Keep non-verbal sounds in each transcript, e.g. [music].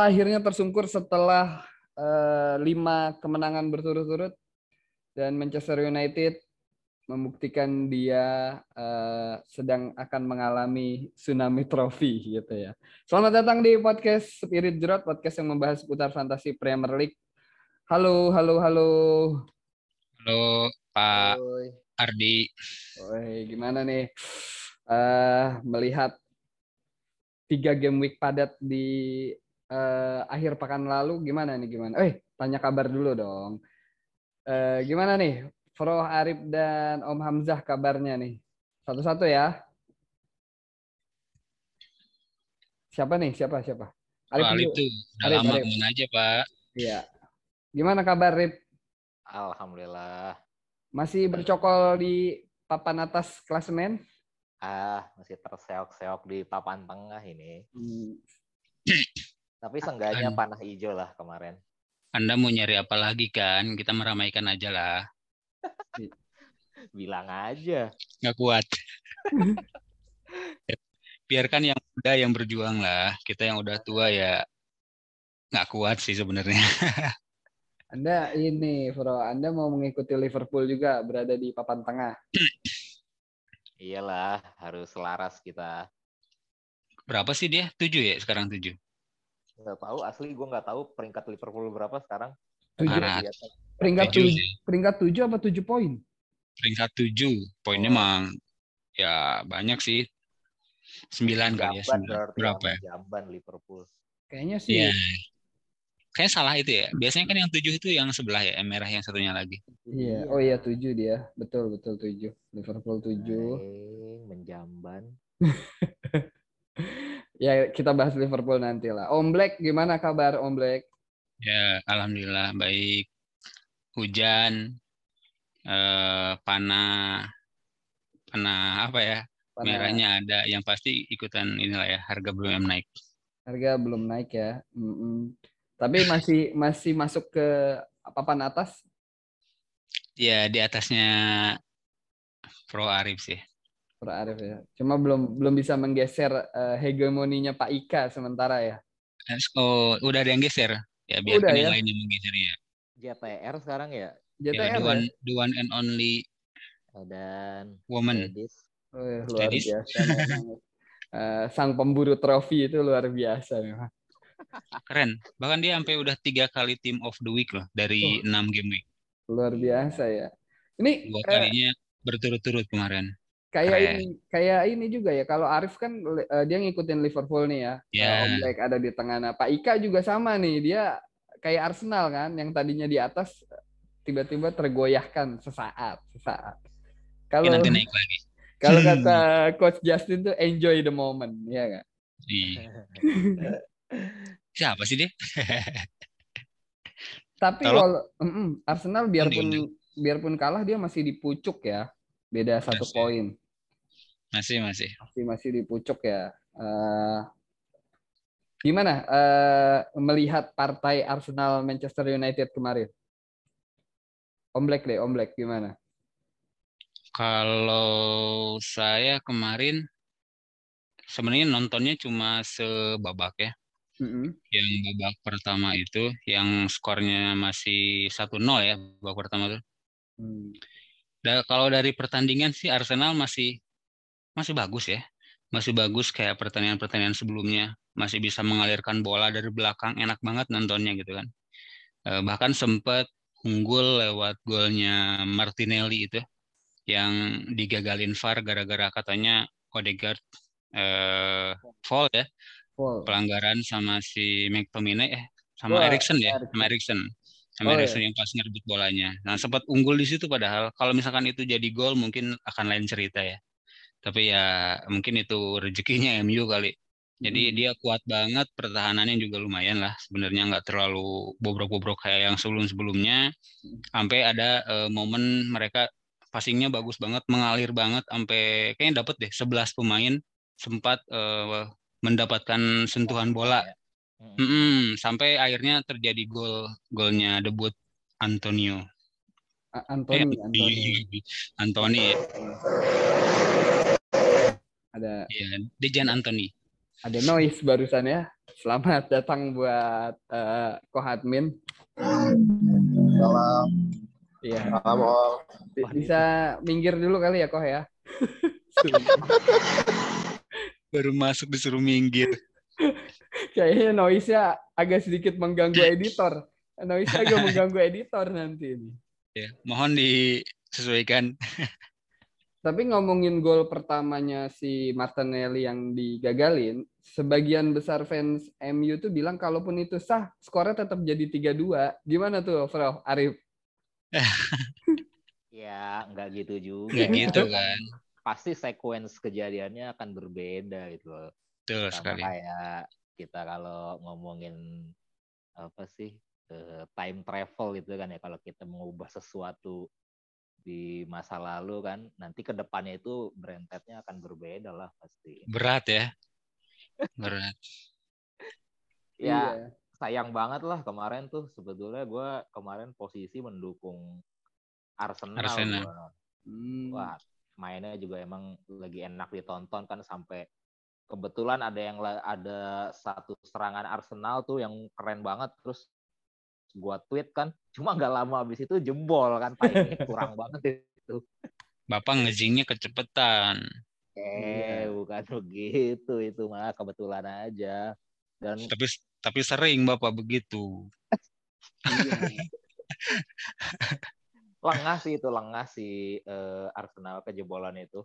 akhirnya tersungkur setelah uh, lima kemenangan berturut-turut dan Manchester United membuktikan dia uh, sedang akan mengalami tsunami trofi gitu ya. Selamat datang di podcast Spirit Jerot, podcast yang membahas seputar fantasi Premier League. Halo, halo, halo. Halo, Pak Oi. Ardi. Oi, gimana nih? Uh, melihat tiga game week padat di uh, akhir pekan lalu, gimana nih? Gimana? Eh, tanya kabar dulu dong. Uh, gimana nih Froh Arif dan Om Hamzah kabarnya nih. Satu-satu ya. Siapa nih? Siapa? Siapa? Arif, oh, Arif tuh. Udah Arif, lama Arif. aja, Pak. Iya. Gimana kabar, Rip? Alhamdulillah. Masih bercokol di papan atas klasemen? Ah, masih terseok-seok di papan tengah ini. Hmm. [clears throat] Tapi seenggaknya panah hijau lah kemarin. Anda mau nyari apa lagi kan? Kita meramaikan aja lah. [laughs] Bilang aja. Nggak kuat. [laughs] Biarkan yang muda yang berjuang lah. Kita yang udah tua ya nggak kuat sih sebenarnya. [laughs] Anda ini, Bro, Anda mau mengikuti Liverpool juga berada di papan tengah. Iyalah, harus selaras kita. Berapa sih dia? Tujuh ya sekarang tujuh. Nggak tahu, asli gue nggak tahu peringkat Liverpool berapa sekarang. Tujuh. Peringkat tujuh, peringkat tujuh apa tujuh poin? Peringkat tujuh, poinnya oh. mang ya banyak sih. Sembilan kali ya. Sembilan. Berapa ya? Jamban Liverpool. Kayaknya sih. Ya. Kayak salah itu ya. Biasanya kan yang tujuh itu yang sebelah ya, yang merah yang satunya lagi. Iya. Oh iya tujuh dia. Betul betul tujuh. Liverpool tujuh. menjamban. [laughs] ya kita bahas Liverpool nanti lah. Om Black gimana kabar Om Black? Ya, alhamdulillah baik hujan, eh, panah, panah apa ya? Panah. Merahnya ada. Yang pasti ikutan inilah ya, harga belum naik. Harga belum naik ya. Mm -mm. Tapi masih masih masuk ke papan atas? Ya, di atasnya Pro Arif sih. Pro Arif ya. Cuma belum belum bisa menggeser uh, hegemoninya Pak Ika sementara ya. Oh, udah ada yang geser. Ya biar yang ya? lainnya menggeser ya. JTR sekarang ya? JTR ya, the, one, ya? the one and only dan woman. Oh, ya, luar Ladies. biasa. uh, sang pemburu trofi itu luar biasa memang. Keren. Bahkan dia sampai udah tiga kali team of the week loh dari oh. enam game week. Luar biasa ya. Ini dua kalinya uh, berturut-turut kemarin. Kayak Keren. ini kayak ini juga ya. Kalau Arif kan uh, dia ngikutin Liverpool nih ya. Yeah. Uh, Om Black ada di tengah. Nah, Pak Ika juga sama nih. Dia kayak Arsenal kan yang tadinya di atas tiba-tiba tergoyahkan sesaat, sesaat. Kalau nanti naik lagi. Kalau kata coach Justin tuh enjoy the moment, ya kan? [laughs] Siapa sih dia? Tapi kalau mm, Arsenal biarpun biarpun kalah dia masih di pucuk ya, beda satu poin. Masih masih. Masih masih di pucuk ya. Uh, Gimana uh, melihat partai Arsenal Manchester United kemarin? Om Black deh, Om Black gimana? Kalau saya kemarin sebenarnya nontonnya cuma sebabak ya. Mm-hmm. Yang babak pertama itu yang skornya masih 1-0 ya babak pertama tuh. Mm. Da, kalau dari pertandingan sih Arsenal masih masih bagus ya. Masih bagus kayak pertandingan-pertandingan sebelumnya. Masih bisa mengalirkan bola dari belakang enak banget nontonnya gitu kan. Eh, bahkan sempat unggul lewat golnya Martinelli itu yang digagalin VAR gara-gara katanya Odegaard eh, fall ya. Fall. pelanggaran sama si McTominay eh sama Erikson ya sama Erikson sama oh, Erikson iya. yang pas ngerebut bolanya. Nah sempat unggul di situ padahal. Kalau misalkan itu jadi gol mungkin akan lain cerita ya tapi ya mungkin itu rezekinya [laughs] MU kali jadi hmm. dia kuat banget, pertahanannya juga lumayan lah. Sebenarnya nggak terlalu bobrok-bobrok kayak yang sebelum-sebelumnya. Sampai ada uh, momen mereka passingnya bagus banget, mengalir banget, sampai kayaknya dapet deh 11 pemain sempat uh, mendapatkan sentuhan bola. Hmm. Hmm, sampai akhirnya terjadi gol golnya debut Antonio. Anthony, eh, Anthony. Anthony. Ada. Iya, Dejan Anthony ada noise barusan ya. Selamat datang buat uh, Kohatmin. Salam. Iya. Salam. Bisa minggir dulu kali ya Koh ya. [laughs] Baru masuk disuruh minggir. Kayaknya noise-nya agak sedikit mengganggu editor. Noise agak mengganggu editor nanti ini. Ya, mohon disesuaikan. Tapi ngomongin gol pertamanya si Martinelli yang digagalin, sebagian besar fans MU tuh bilang kalaupun itu sah, skornya tetap jadi 3-2. Gimana tuh, Bro Arif? [laughs] ya, nggak gitu juga. Nggak gitu kan. Pasti sequence kejadiannya akan berbeda gitu loh. Betul sekali. Kayak kita kalau ngomongin apa sih eh, time travel gitu kan ya kalau kita mengubah sesuatu di masa lalu kan nanti ke depannya itu berentetnya akan berbeda lah pasti berat ya [laughs] berat ya iya. sayang banget lah kemarin tuh sebetulnya gue kemarin posisi mendukung Arsenal, Arsenal. Gua. Hmm. wah mainnya juga emang lagi enak ditonton kan sampai kebetulan ada yang ada satu serangan Arsenal tuh yang keren banget terus gua tweet kan cuma nggak lama habis itu jebol kan timingnya [laughs] kurang banget itu. Bapak ngejingnya kecepetan. Eh yeah. bukan begitu itu mah kebetulan aja. Dan tapi tapi sering bapak begitu. Iya. [laughs] lengah sih itu lengah sih uh, Arsenal kejebolan itu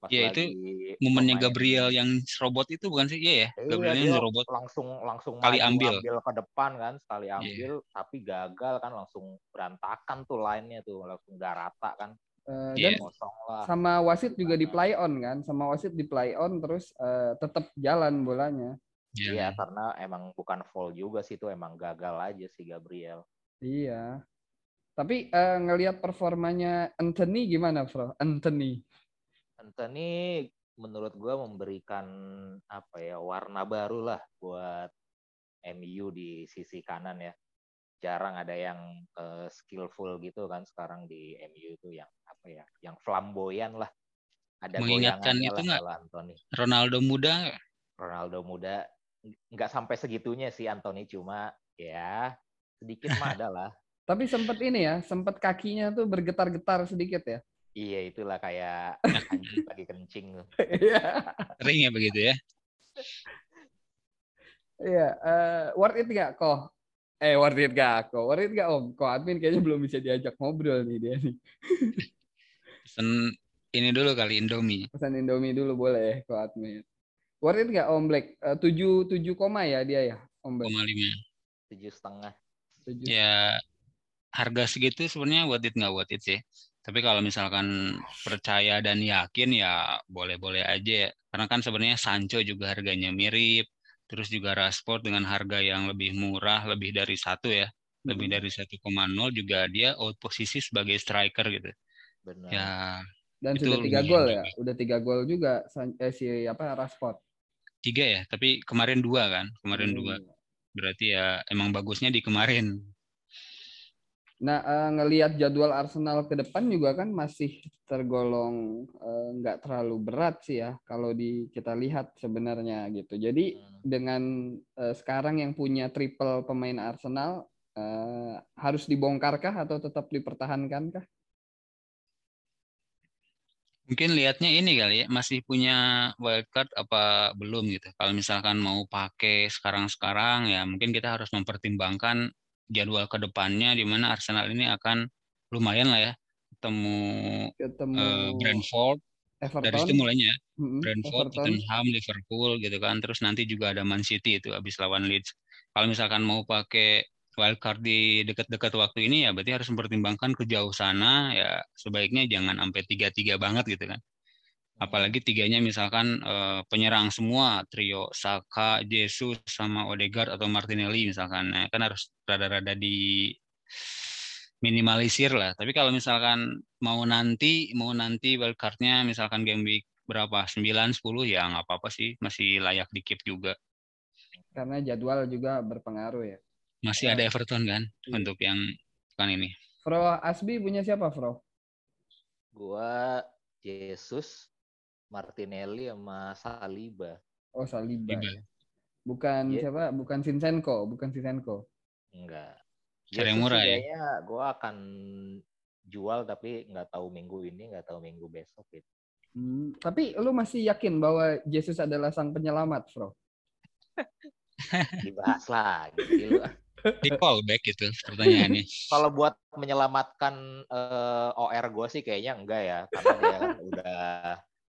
Pas ya itu momennya Gabriel yang robot itu bukan sih? Iya ya, iya, Gabriel yang robot. Langsung langsung kali ambil. ambil ke depan kan, sekali iya. ambil yeah. tapi gagal kan langsung berantakan tuh lainnya tuh, langsung gak rata kan. Uh, yeah. dan lah. sama wasit juga di play on kan, sama wasit di play on terus uh, tetap jalan bolanya. Iya, yeah. karena emang bukan foul juga sih itu emang gagal aja si Gabriel. Iya. Tapi uh, ngelihat performanya Anthony gimana, Bro? Anthony. Anthony menurut gue memberikan apa ya warna baru lah buat MU di sisi kanan ya. Jarang ada yang uh, skillful gitu kan sekarang di MU itu yang apa ya, yang flamboyan lah. Ada Mengingatkan itu nggak Anthony. Ronaldo muda Ronaldo muda nggak sampai segitunya sih Anthony cuma ya sedikit mah [laughs] ada lah. Tapi sempat ini ya, sempat kakinya tuh bergetar-getar sedikit ya. Iya itulah kayak [laughs] anjing lagi kencing tuh. Iya. Sering ya begitu ya? Iya, uh, worth it gak kok? Eh, worth it gak kok? Worth it gak om? Kok admin kayaknya belum bisa diajak ngobrol nih dia nih. [laughs] Pesan ini dulu kali Indomie. Pesan Indomie dulu boleh kok admin. Worth it gak om Black? Eh, tujuh tujuh koma ya dia ya om Black? Koma lima. Tujuh setengah. Ya harga segitu sebenarnya worth it nggak worth it sih tapi kalau misalkan percaya dan yakin ya boleh-boleh aja ya. Karena kan sebenarnya Sancho juga harganya mirip. Terus juga Rashford dengan harga yang lebih murah, lebih dari satu ya. Lebih dari 1,0 juga dia out posisi sebagai striker gitu. Benar. Ya, dan itu sudah tiga gol ya, udah tiga gol juga eh, si apa Rashford. Tiga ya, tapi kemarin dua kan, kemarin hmm. dua. Berarti ya emang bagusnya di kemarin. Nah, uh, ngelihat jadwal Arsenal ke depan juga kan masih tergolong uh, nggak terlalu berat sih ya kalau di kita lihat sebenarnya gitu. Jadi hmm. dengan uh, sekarang yang punya triple pemain Arsenal uh, harus dibongkarkah atau tetap dipertahankankah? Mungkin lihatnya ini kali ya, masih punya wildcard apa belum gitu. Kalau misalkan mau pakai sekarang-sekarang ya mungkin kita harus mempertimbangkan jadwal ke depannya di mana Arsenal ini akan lumayan lah ya ketemu, ketemu uh, Brentford Everton. dari situ mulainya mm-hmm. Brentford, Everton. Tottenham, Liverpool gitu kan terus nanti juga ada Man City itu habis lawan Leeds kalau misalkan mau pakai wildcard di dekat-dekat waktu ini ya berarti harus mempertimbangkan ke jauh sana ya sebaiknya jangan sampai tiga-tiga banget gitu kan apalagi tiganya misalkan uh, penyerang semua trio Saka, Jesus sama Odegaard atau Martinelli misalkan. Nah, kan harus rada-rada di minimalisir lah. Tapi kalau misalkan mau nanti mau nanti wildcardnya misalkan game week berapa? 9 10 ya nggak apa-apa sih. Masih layak di keep juga. Karena jadwal juga berpengaruh ya. Masih ada Everton kan iya. untuk yang kan ini? Fro Asbi punya siapa Fro? Gua Jesus Martinelli sama Saliba. Oh Saliba. Ya. Bukan yeah. siapa? Bukan Sinsenko, bukan Sinsenko. Enggak. Cari murah ya. Kayaknya gue akan jual tapi nggak tahu minggu ini, nggak tahu minggu besok gitu. Hmm, tapi lu masih yakin bahwa Yesus adalah sang penyelamat, Bro? Dibahas lagi gitu. Di callback itu pertanyaannya. [laughs] Kalau buat menyelamatkan uh, eh, OR gue sih kayaknya enggak ya, karena dia kan [laughs] udah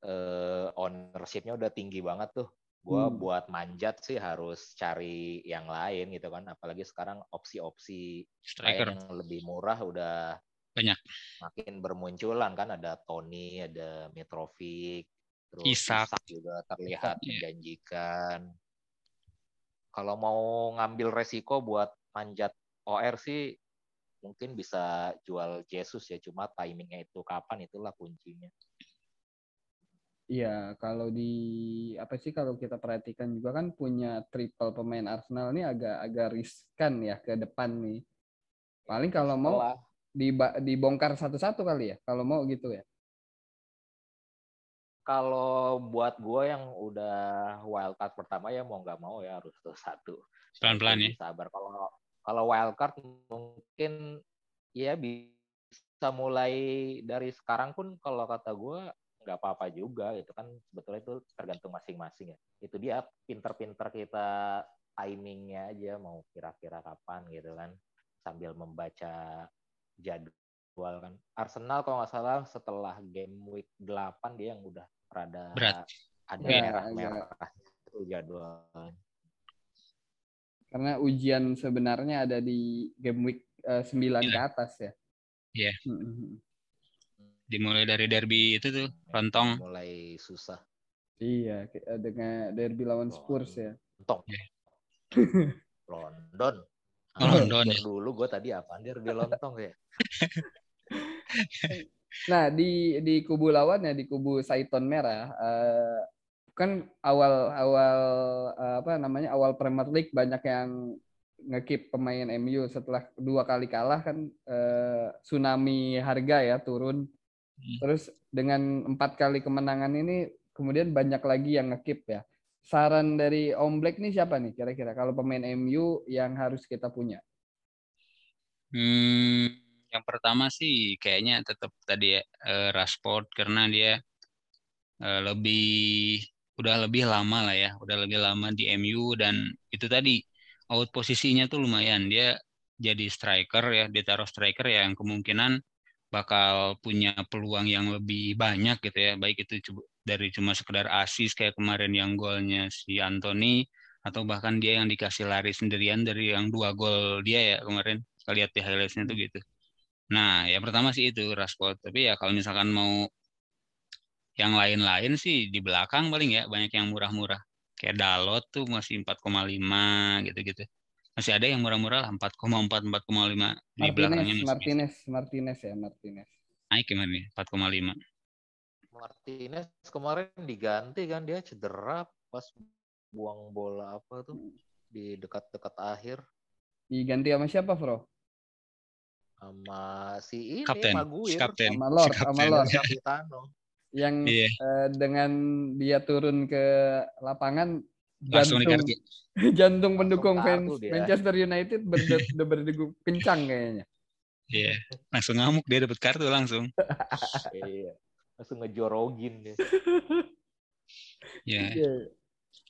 uh, ownershipnya udah tinggi banget tuh. Gue hmm. buat manjat sih harus cari yang lain gitu kan, apalagi sekarang opsi-opsi yang lebih murah udah banyak. makin bermunculan kan. Ada Tony ada Mitrovic terus Isak, Isak juga terlihat Isak, iya. menjanjikan. Kalau mau ngambil resiko buat manjat OR sih mungkin bisa jual Jesus ya. Cuma timingnya itu kapan itulah kuncinya Iya, kalau di apa sih kalau kita perhatikan juga kan punya triple pemain Arsenal ini agak agak riskan ya ke depan nih. Paling kalau mau dibongkar satu-satu kali ya kalau mau gitu ya. Kalau buat gue yang udah wild card pertama ya mau nggak mau ya harus tuh satu. Pelan-pelan ya. Sabar. Kalau kalau wild card mungkin ya bisa mulai dari sekarang pun kalau kata gue nggak apa-apa juga gitu kan sebetulnya itu tergantung masing-masing ya itu dia pinter-pinter kita timingnya aja mau kira-kira kapan gitu kan sambil membaca jadwal kan. Arsenal kalau nggak salah setelah game week 8 dia yang udah rada Berat. ada ya, merah-merah ya. itu jadwal. Karena ujian sebenarnya ada di game week uh, eh, 9 ya. ke atas ya. Iya. Yeah. Hmm. Dimulai dari derby itu tuh, Rontong. Mulai susah. Iya, dengan derby lawan Spurs ya. Rontong. Yeah. [laughs] London. Oh, London ya. Dulu gue tadi apa? Dia lebih lontong ya. [laughs] nah di di kubu lawan ya di kubu Saiton merah uh, kan awal awal uh, apa namanya awal Premier League banyak yang ngekip pemain MU setelah dua kali kalah kan uh, tsunami harga ya turun. Terus dengan empat kali kemenangan ini kemudian banyak lagi yang ngekip ya. Saran dari Om Black nih siapa nih kira-kira kalau pemain MU yang harus kita punya? Hmm, yang pertama sih kayaknya tetap tadi ya uh, Rashford karena dia uh, lebih udah lebih lama lah ya, udah lebih lama di MU dan itu tadi out posisinya tuh lumayan. Dia jadi striker ya, ditaruh striker ya yang kemungkinan bakal punya peluang yang lebih banyak gitu ya, baik itu dari cuma sekedar asis kayak kemarin yang golnya si Anthony atau bahkan dia yang dikasih lari sendirian dari yang dua gol dia ya kemarin. Kita lihat di highlightsnya tuh gitu. Nah ya pertama sih itu Rashford. Tapi ya kalau misalkan mau yang lain-lain sih di belakang paling ya banyak yang murah-murah. Kayak Dalot tuh masih 4,5 gitu-gitu masih ada yang murah-murah lah 4,4 4,5 di belakangnya Martinez Martinez ya Martinez naik gimana nih 4,5 Martinez kemarin diganti kan dia cedera pas buang bola apa tuh di dekat-dekat akhir. Diganti sama siapa, Bro? Sama si ini kapten. Maguire. Kapten. Sama Lord, si sama Lord. Yang yeah. uh, dengan dia turun ke lapangan jantung [laughs] jantung pendukung fans Manchester United berdegup berdegup kencang kayaknya. Iya, yeah. langsung ngamuk dia dapat kartu langsung. [laughs] iya langsung ngejorogin deh. ya. Yeah.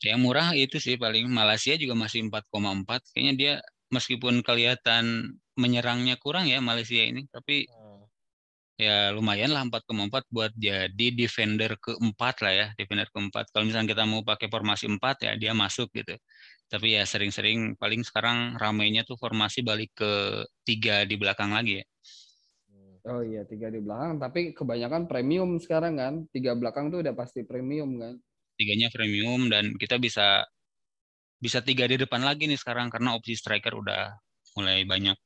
Yang murah itu sih paling Malaysia juga masih 4,4. Kayaknya dia meskipun kelihatan menyerangnya kurang ya Malaysia ini, tapi hmm. Ya lumayan lah 4,4 buat jadi defender keempat lah ya, defender keempat. Kalau misalnya kita mau pakai formasi 4 ya dia masuk gitu. Tapi ya sering-sering paling sekarang ramainya tuh formasi balik ke tiga di belakang lagi ya. Oh iya, tiga di belakang. Tapi kebanyakan premium sekarang kan. Tiga belakang tuh udah pasti premium kan. Tiganya premium dan kita bisa bisa tiga di depan lagi nih sekarang karena opsi striker udah mulai banyak.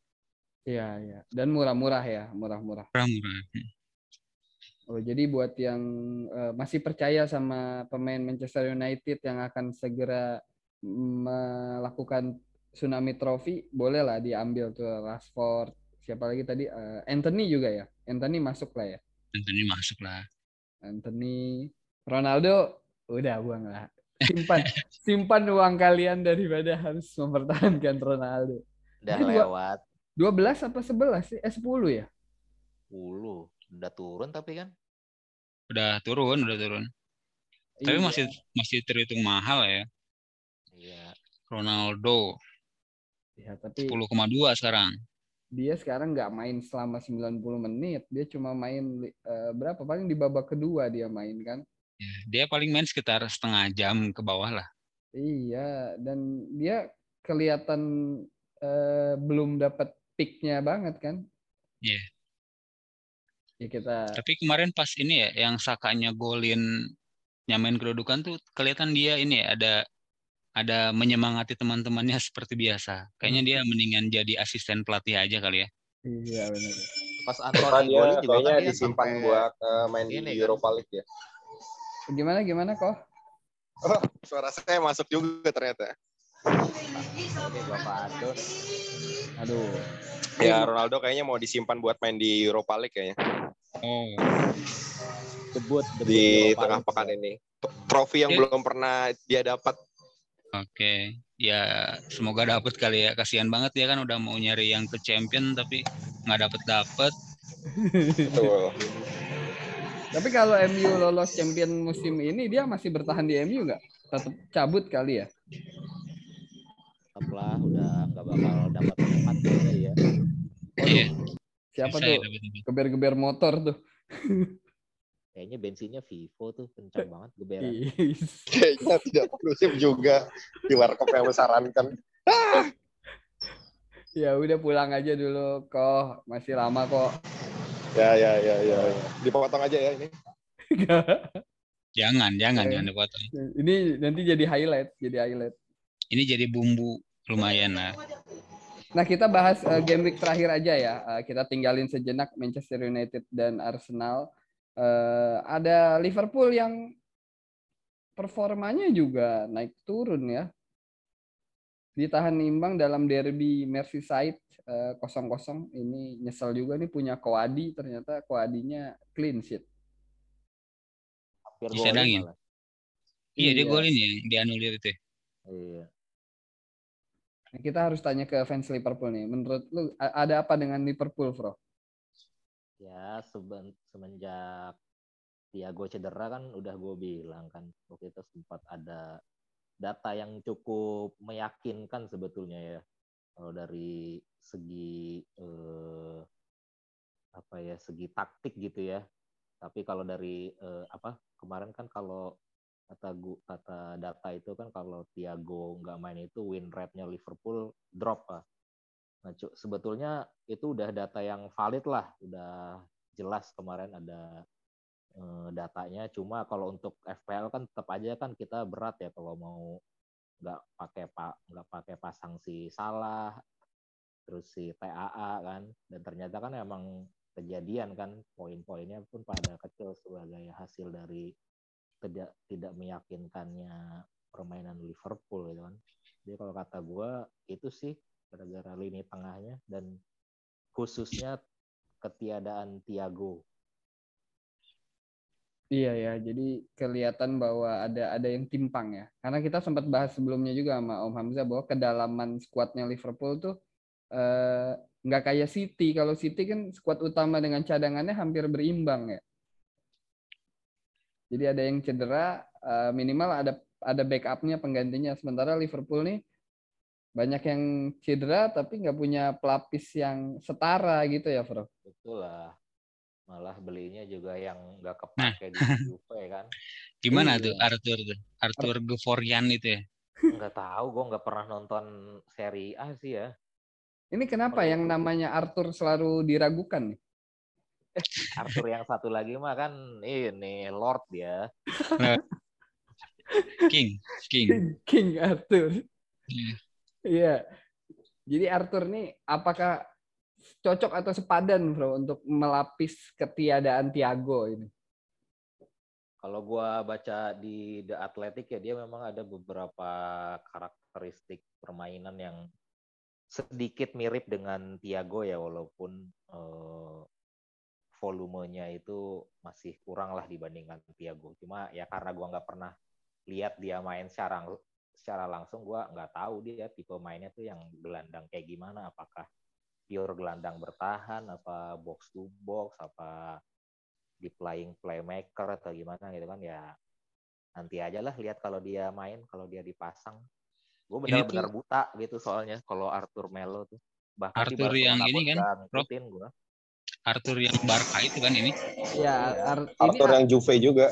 Iya, iya. Dan murah-murah ya, murah-murah. Murah-murah. Oh, jadi buat yang uh, masih percaya sama pemain Manchester United yang akan segera melakukan tsunami trophy, bolehlah diambil tuh Rashford, siapa lagi tadi uh, Anthony juga ya Anthony masuk lah ya Anthony masuk lah Anthony Ronaldo udah buang lah simpan [laughs] simpan uang kalian daripada harus mempertahankan Ronaldo. Udah lewat. 12 apa 11 sih? Eh 10 ya? 10. Udah turun tapi kan? Udah turun, udah turun. Iya. Tapi masih masih terhitung mahal ya. Iya. Ronaldo. Ya, tapi 10,2 sekarang. Dia sekarang nggak main selama 90 menit. Dia cuma main uh, berapa? Paling di babak kedua dia main kan. Ya, dia paling main sekitar setengah jam ke bawah lah. Iya, dan dia kelihatan uh, belum dapat peaknya banget kan? Iya. Ya kita. Tapi kemarin pas ini ya, yang Sakanya golin nyamain kedudukan tuh kelihatan dia ini ya, ada ada menyemangati teman-temannya [laughs] seperti biasa. Kayaknya dia mendingan jadi asisten pelatih aja kali ya. Iya benar. Pas Anthony dia juga kayaknya kan disimpan buat uh, main ini, di kan? Europa League ya. Gimana gimana kok? Oh, suara saya masuk juga ternyata. Oke, Bapak. Aduh. Ya Ronaldo kayaknya mau disimpan buat main di Europa League kayaknya. Oh. Debut, debut di tengah pekan ini. Trofi yang belum pernah dia dapat. Oke, ya semoga dapat kali ya. Kasihan banget ya kan udah mau nyari yang ke champion tapi nggak dapet dapet. Betul. tapi kalau MU lolos champion musim ini dia masih bertahan di MU nggak? Tetap cabut kali ya? Lah, udah nggak bakal dapat tempat ya. Iya. Siapa tuh? Geber-geber motor tuh. Kayaknya bensinnya Vivo tuh kencang banget geberan. Kayaknya tidak eksklusif juga di warkop yang besarankan. ya udah pulang aja dulu kok masih lama kok. Ya ya ya ya. Dipotong aja ya ini. jangan jangan jangan dipotong. Ini nanti jadi highlight jadi highlight. Ini jadi bumbu lumayan lah. Nah, kita bahas uh, game week terakhir aja ya. Uh, kita tinggalin sejenak Manchester United dan Arsenal. Uh, ada Liverpool yang performanya juga naik turun ya. Ditahan imbang dalam derby Merseyside kosong kosong. Ini nyesel juga nih punya Koadi. Ternyata Koadinya clean sheet. Disedangin. Iya, dia iya. golin ya, dianulir itu. Ya. Iya. Nah, kita harus tanya ke fans Liverpool nih. Menurut lu ada apa dengan Liverpool, Bro? Ya, semenjak Thiago cedera kan udah gue bilang kan waktu itu sempat ada data yang cukup meyakinkan sebetulnya ya kalau dari segi eh, apa ya segi taktik gitu ya tapi kalau dari eh, apa kemarin kan kalau kata gua, kata data itu kan kalau Thiago nggak main itu win rate-nya Liverpool drop lah. Nah, sebetulnya itu udah data yang valid lah, udah jelas kemarin ada eh, datanya. Cuma kalau untuk FPL kan tetap aja kan kita berat ya kalau mau nggak pakai pak nggak pakai pasang si salah terus si TAA kan dan ternyata kan emang kejadian kan poin-poinnya pun pada kecil sebagai hasil dari tidak tidak meyakinkannya permainan Liverpool gitu kan. Jadi kalau kata gue itu sih gara-gara lini tengahnya dan khususnya ketiadaan Thiago. Iya ya, jadi kelihatan bahwa ada ada yang timpang ya. Karena kita sempat bahas sebelumnya juga sama Om Hamzah bahwa kedalaman skuadnya Liverpool tuh eh, nggak kayak City. Kalau City kan skuad utama dengan cadangannya hampir berimbang ya. Jadi ada yang cedera, uh, minimal ada ada backupnya penggantinya. Sementara Liverpool nih banyak yang cedera tapi nggak punya pelapis yang setara gitu ya, Bro. Betul lah. Malah belinya juga yang nggak kepake nah. di Juve kan. [laughs] Gimana iya. tuh Arthur tuh? Arthur Gevorian itu ya? Nggak tahu, gue nggak pernah nonton seri A sih ya. Ini kenapa oh, yang namanya Arthur selalu diragukan nih? Arthur yang satu lagi mah kan ini Lord ya. King, King. King Arthur. Iya. Yeah. Jadi Arthur nih apakah cocok atau sepadan bro untuk melapis ketiadaan Tiago ini? Kalau gua baca di The Athletic ya dia memang ada beberapa karakteristik permainan yang sedikit mirip dengan Tiago ya walaupun uh, volumenya itu masih kurang lah dibandingkan Thiago. Cuma ya karena gua nggak pernah lihat dia main secara secara langsung gue nggak tahu dia tipe mainnya tuh yang gelandang kayak gimana. Apakah pure gelandang bertahan apa box to box apa di playing playmaker atau gimana gitu kan ya nanti aja lah lihat kalau dia main kalau dia dipasang. Gue benar-benar buta gitu soalnya kalau Arthur Melo tuh. Bahkan Arthur yang ini kan ngikutin gue Arthur yang Barca itu kan ini? Ya Ar Arthur ini, yang Juve juga.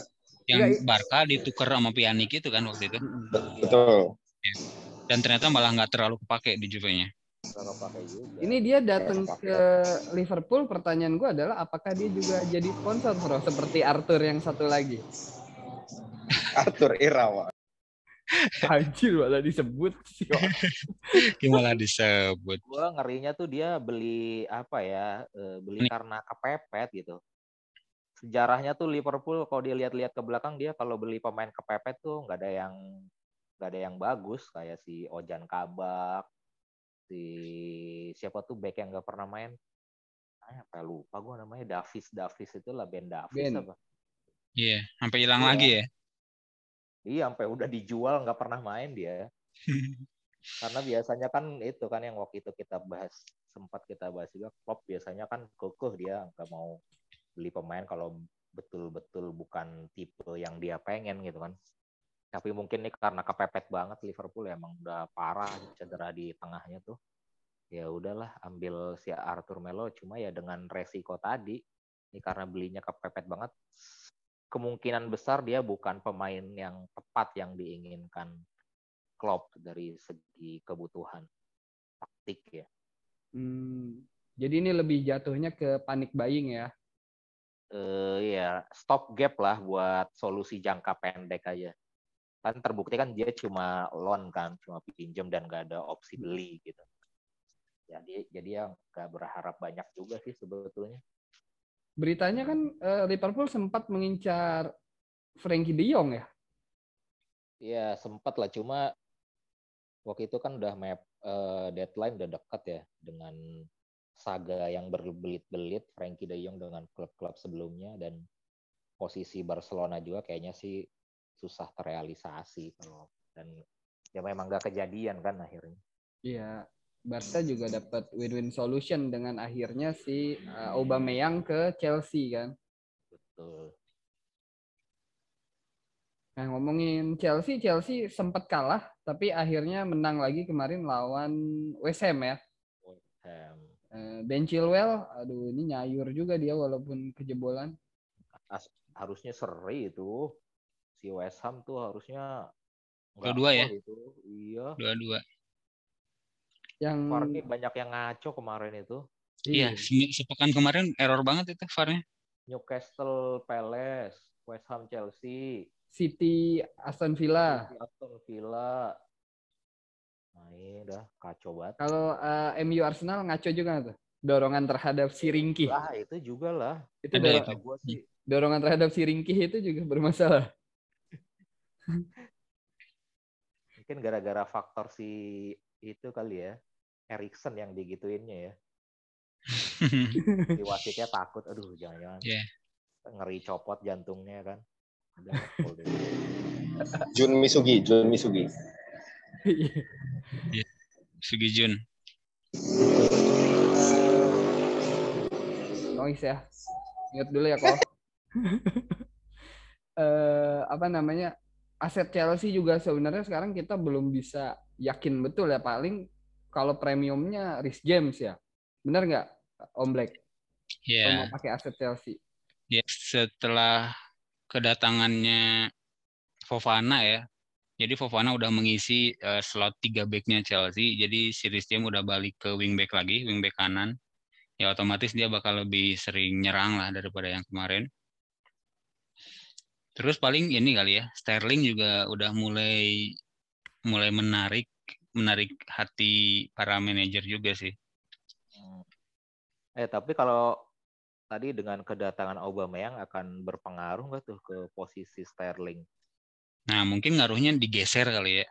Yang Barca ditukar sama Pjanic itu kan waktu itu. Betul. Ya. dan ternyata malah nggak terlalu kepake di Juve-nya. Ini dia datang ke Liverpool. Pertanyaan gue adalah apakah dia juga jadi sponsor bro? Seperti Arthur yang satu lagi. [laughs] Arthur Irawan. [laughs] Anjir malah disebut sih kok. [laughs] Gimana disebut? Gua ngerinya tuh dia beli apa ya? Eh, beli Ini. karena kepepet gitu. Sejarahnya tuh Liverpool kalau dia lihat-lihat ke belakang dia kalau beli pemain kepepet tuh nggak ada yang nggak ada yang bagus kayak si Ojan Kabak, si siapa tuh back yang nggak pernah main. Ah, apa lupa gue namanya Davis Davis itu lah Ben Davis ben. apa? Iya, yeah, sampai hilang yeah. lagi ya. Iya, sampai udah dijual nggak pernah main dia. [laughs] Karena biasanya kan itu kan yang waktu itu kita bahas sempat kita bahas juga Klopp biasanya kan kekeh dia nggak mau beli pemain kalau betul-betul bukan tipe yang dia pengen gitu kan. Tapi mungkin nih karena kepepet banget Liverpool emang udah parah cedera di tengahnya tuh. Ya udahlah ambil si Arthur Melo cuma ya dengan resiko tadi ini karena belinya kepepet banget kemungkinan besar dia bukan pemain yang tepat yang diinginkan Klopp dari segi kebutuhan taktik ya. Hmm, jadi ini lebih jatuhnya ke panik buying ya? Uh, ya stop gap lah buat solusi jangka pendek aja. Kan terbukti kan dia cuma loan kan, cuma pinjam dan gak ada opsi beli gitu. Jadi jadi ya nggak berharap banyak juga sih sebetulnya beritanya kan uh, Liverpool sempat mengincar Frankie De Jong ya? Iya sempat lah, cuma waktu itu kan udah map uh, deadline udah dekat ya dengan saga yang berbelit-belit Frankie De Jong dengan klub-klub sebelumnya dan posisi Barcelona juga kayaknya sih susah terrealisasi kalau dan ya memang gak kejadian kan akhirnya. Iya, Barca juga dapat win-win solution dengan akhirnya si uh, Aubameyang ke Chelsea kan. Betul. Nah ngomongin Chelsea, Chelsea sempat kalah tapi akhirnya menang lagi kemarin lawan West Ham ya. West Ham. Uh, ben Chilwell, aduh ini nyayur juga dia walaupun kejebolan. As harusnya seri itu si West Ham tuh harusnya dua-dua ya. Itu. Iya. Dua-dua yang VAR banyak yang ngaco kemarin itu. Iya, iya sepekan kemarin error banget itu VAR-nya. Newcastle Palace, West Ham Chelsea, City Aston Villa. City, Aston Villa. Nah, ini udah kacau banget. Kalau uh, eh, MU Arsenal ngaco juga tuh. Dorongan terhadap si Ringki. Lah, itu juga lah. Itu dorong, itu. sih. Dorongan terhadap si Ringki itu juga bermasalah. Mungkin gara-gara faktor si itu kali ya Erikson yang digituinnya ya. [laughs] Di wasitnya takut aduh jangan-jangan yeah. ngeri copot jantungnya kan. Jun Misugi Jun Misugi. Yeah. Misugi Jun. Noise ya. Ingat dulu ya kok. Uh, [laughs] apa namanya aset Chelsea juga sebenarnya sekarang kita belum bisa yakin betul ya. Paling kalau premiumnya Rhys James ya. Benar nggak Om Black? Iya. Yeah. Mau pakai aset Chelsea. Ya, yeah, setelah kedatangannya Fofana ya. Jadi Fofana udah mengisi uh, slot tiga backnya Chelsea. Jadi si Rhys James udah balik ke wingback lagi, wingback kanan. Ya otomatis dia bakal lebih sering nyerang lah daripada yang kemarin. Terus paling ini kali ya, Sterling juga udah mulai mulai menarik menarik hati para manajer juga sih. Hmm. Eh tapi kalau tadi dengan kedatangan Aubameyang akan berpengaruh nggak tuh ke posisi Sterling? Nah mungkin ngaruhnya digeser kali ya.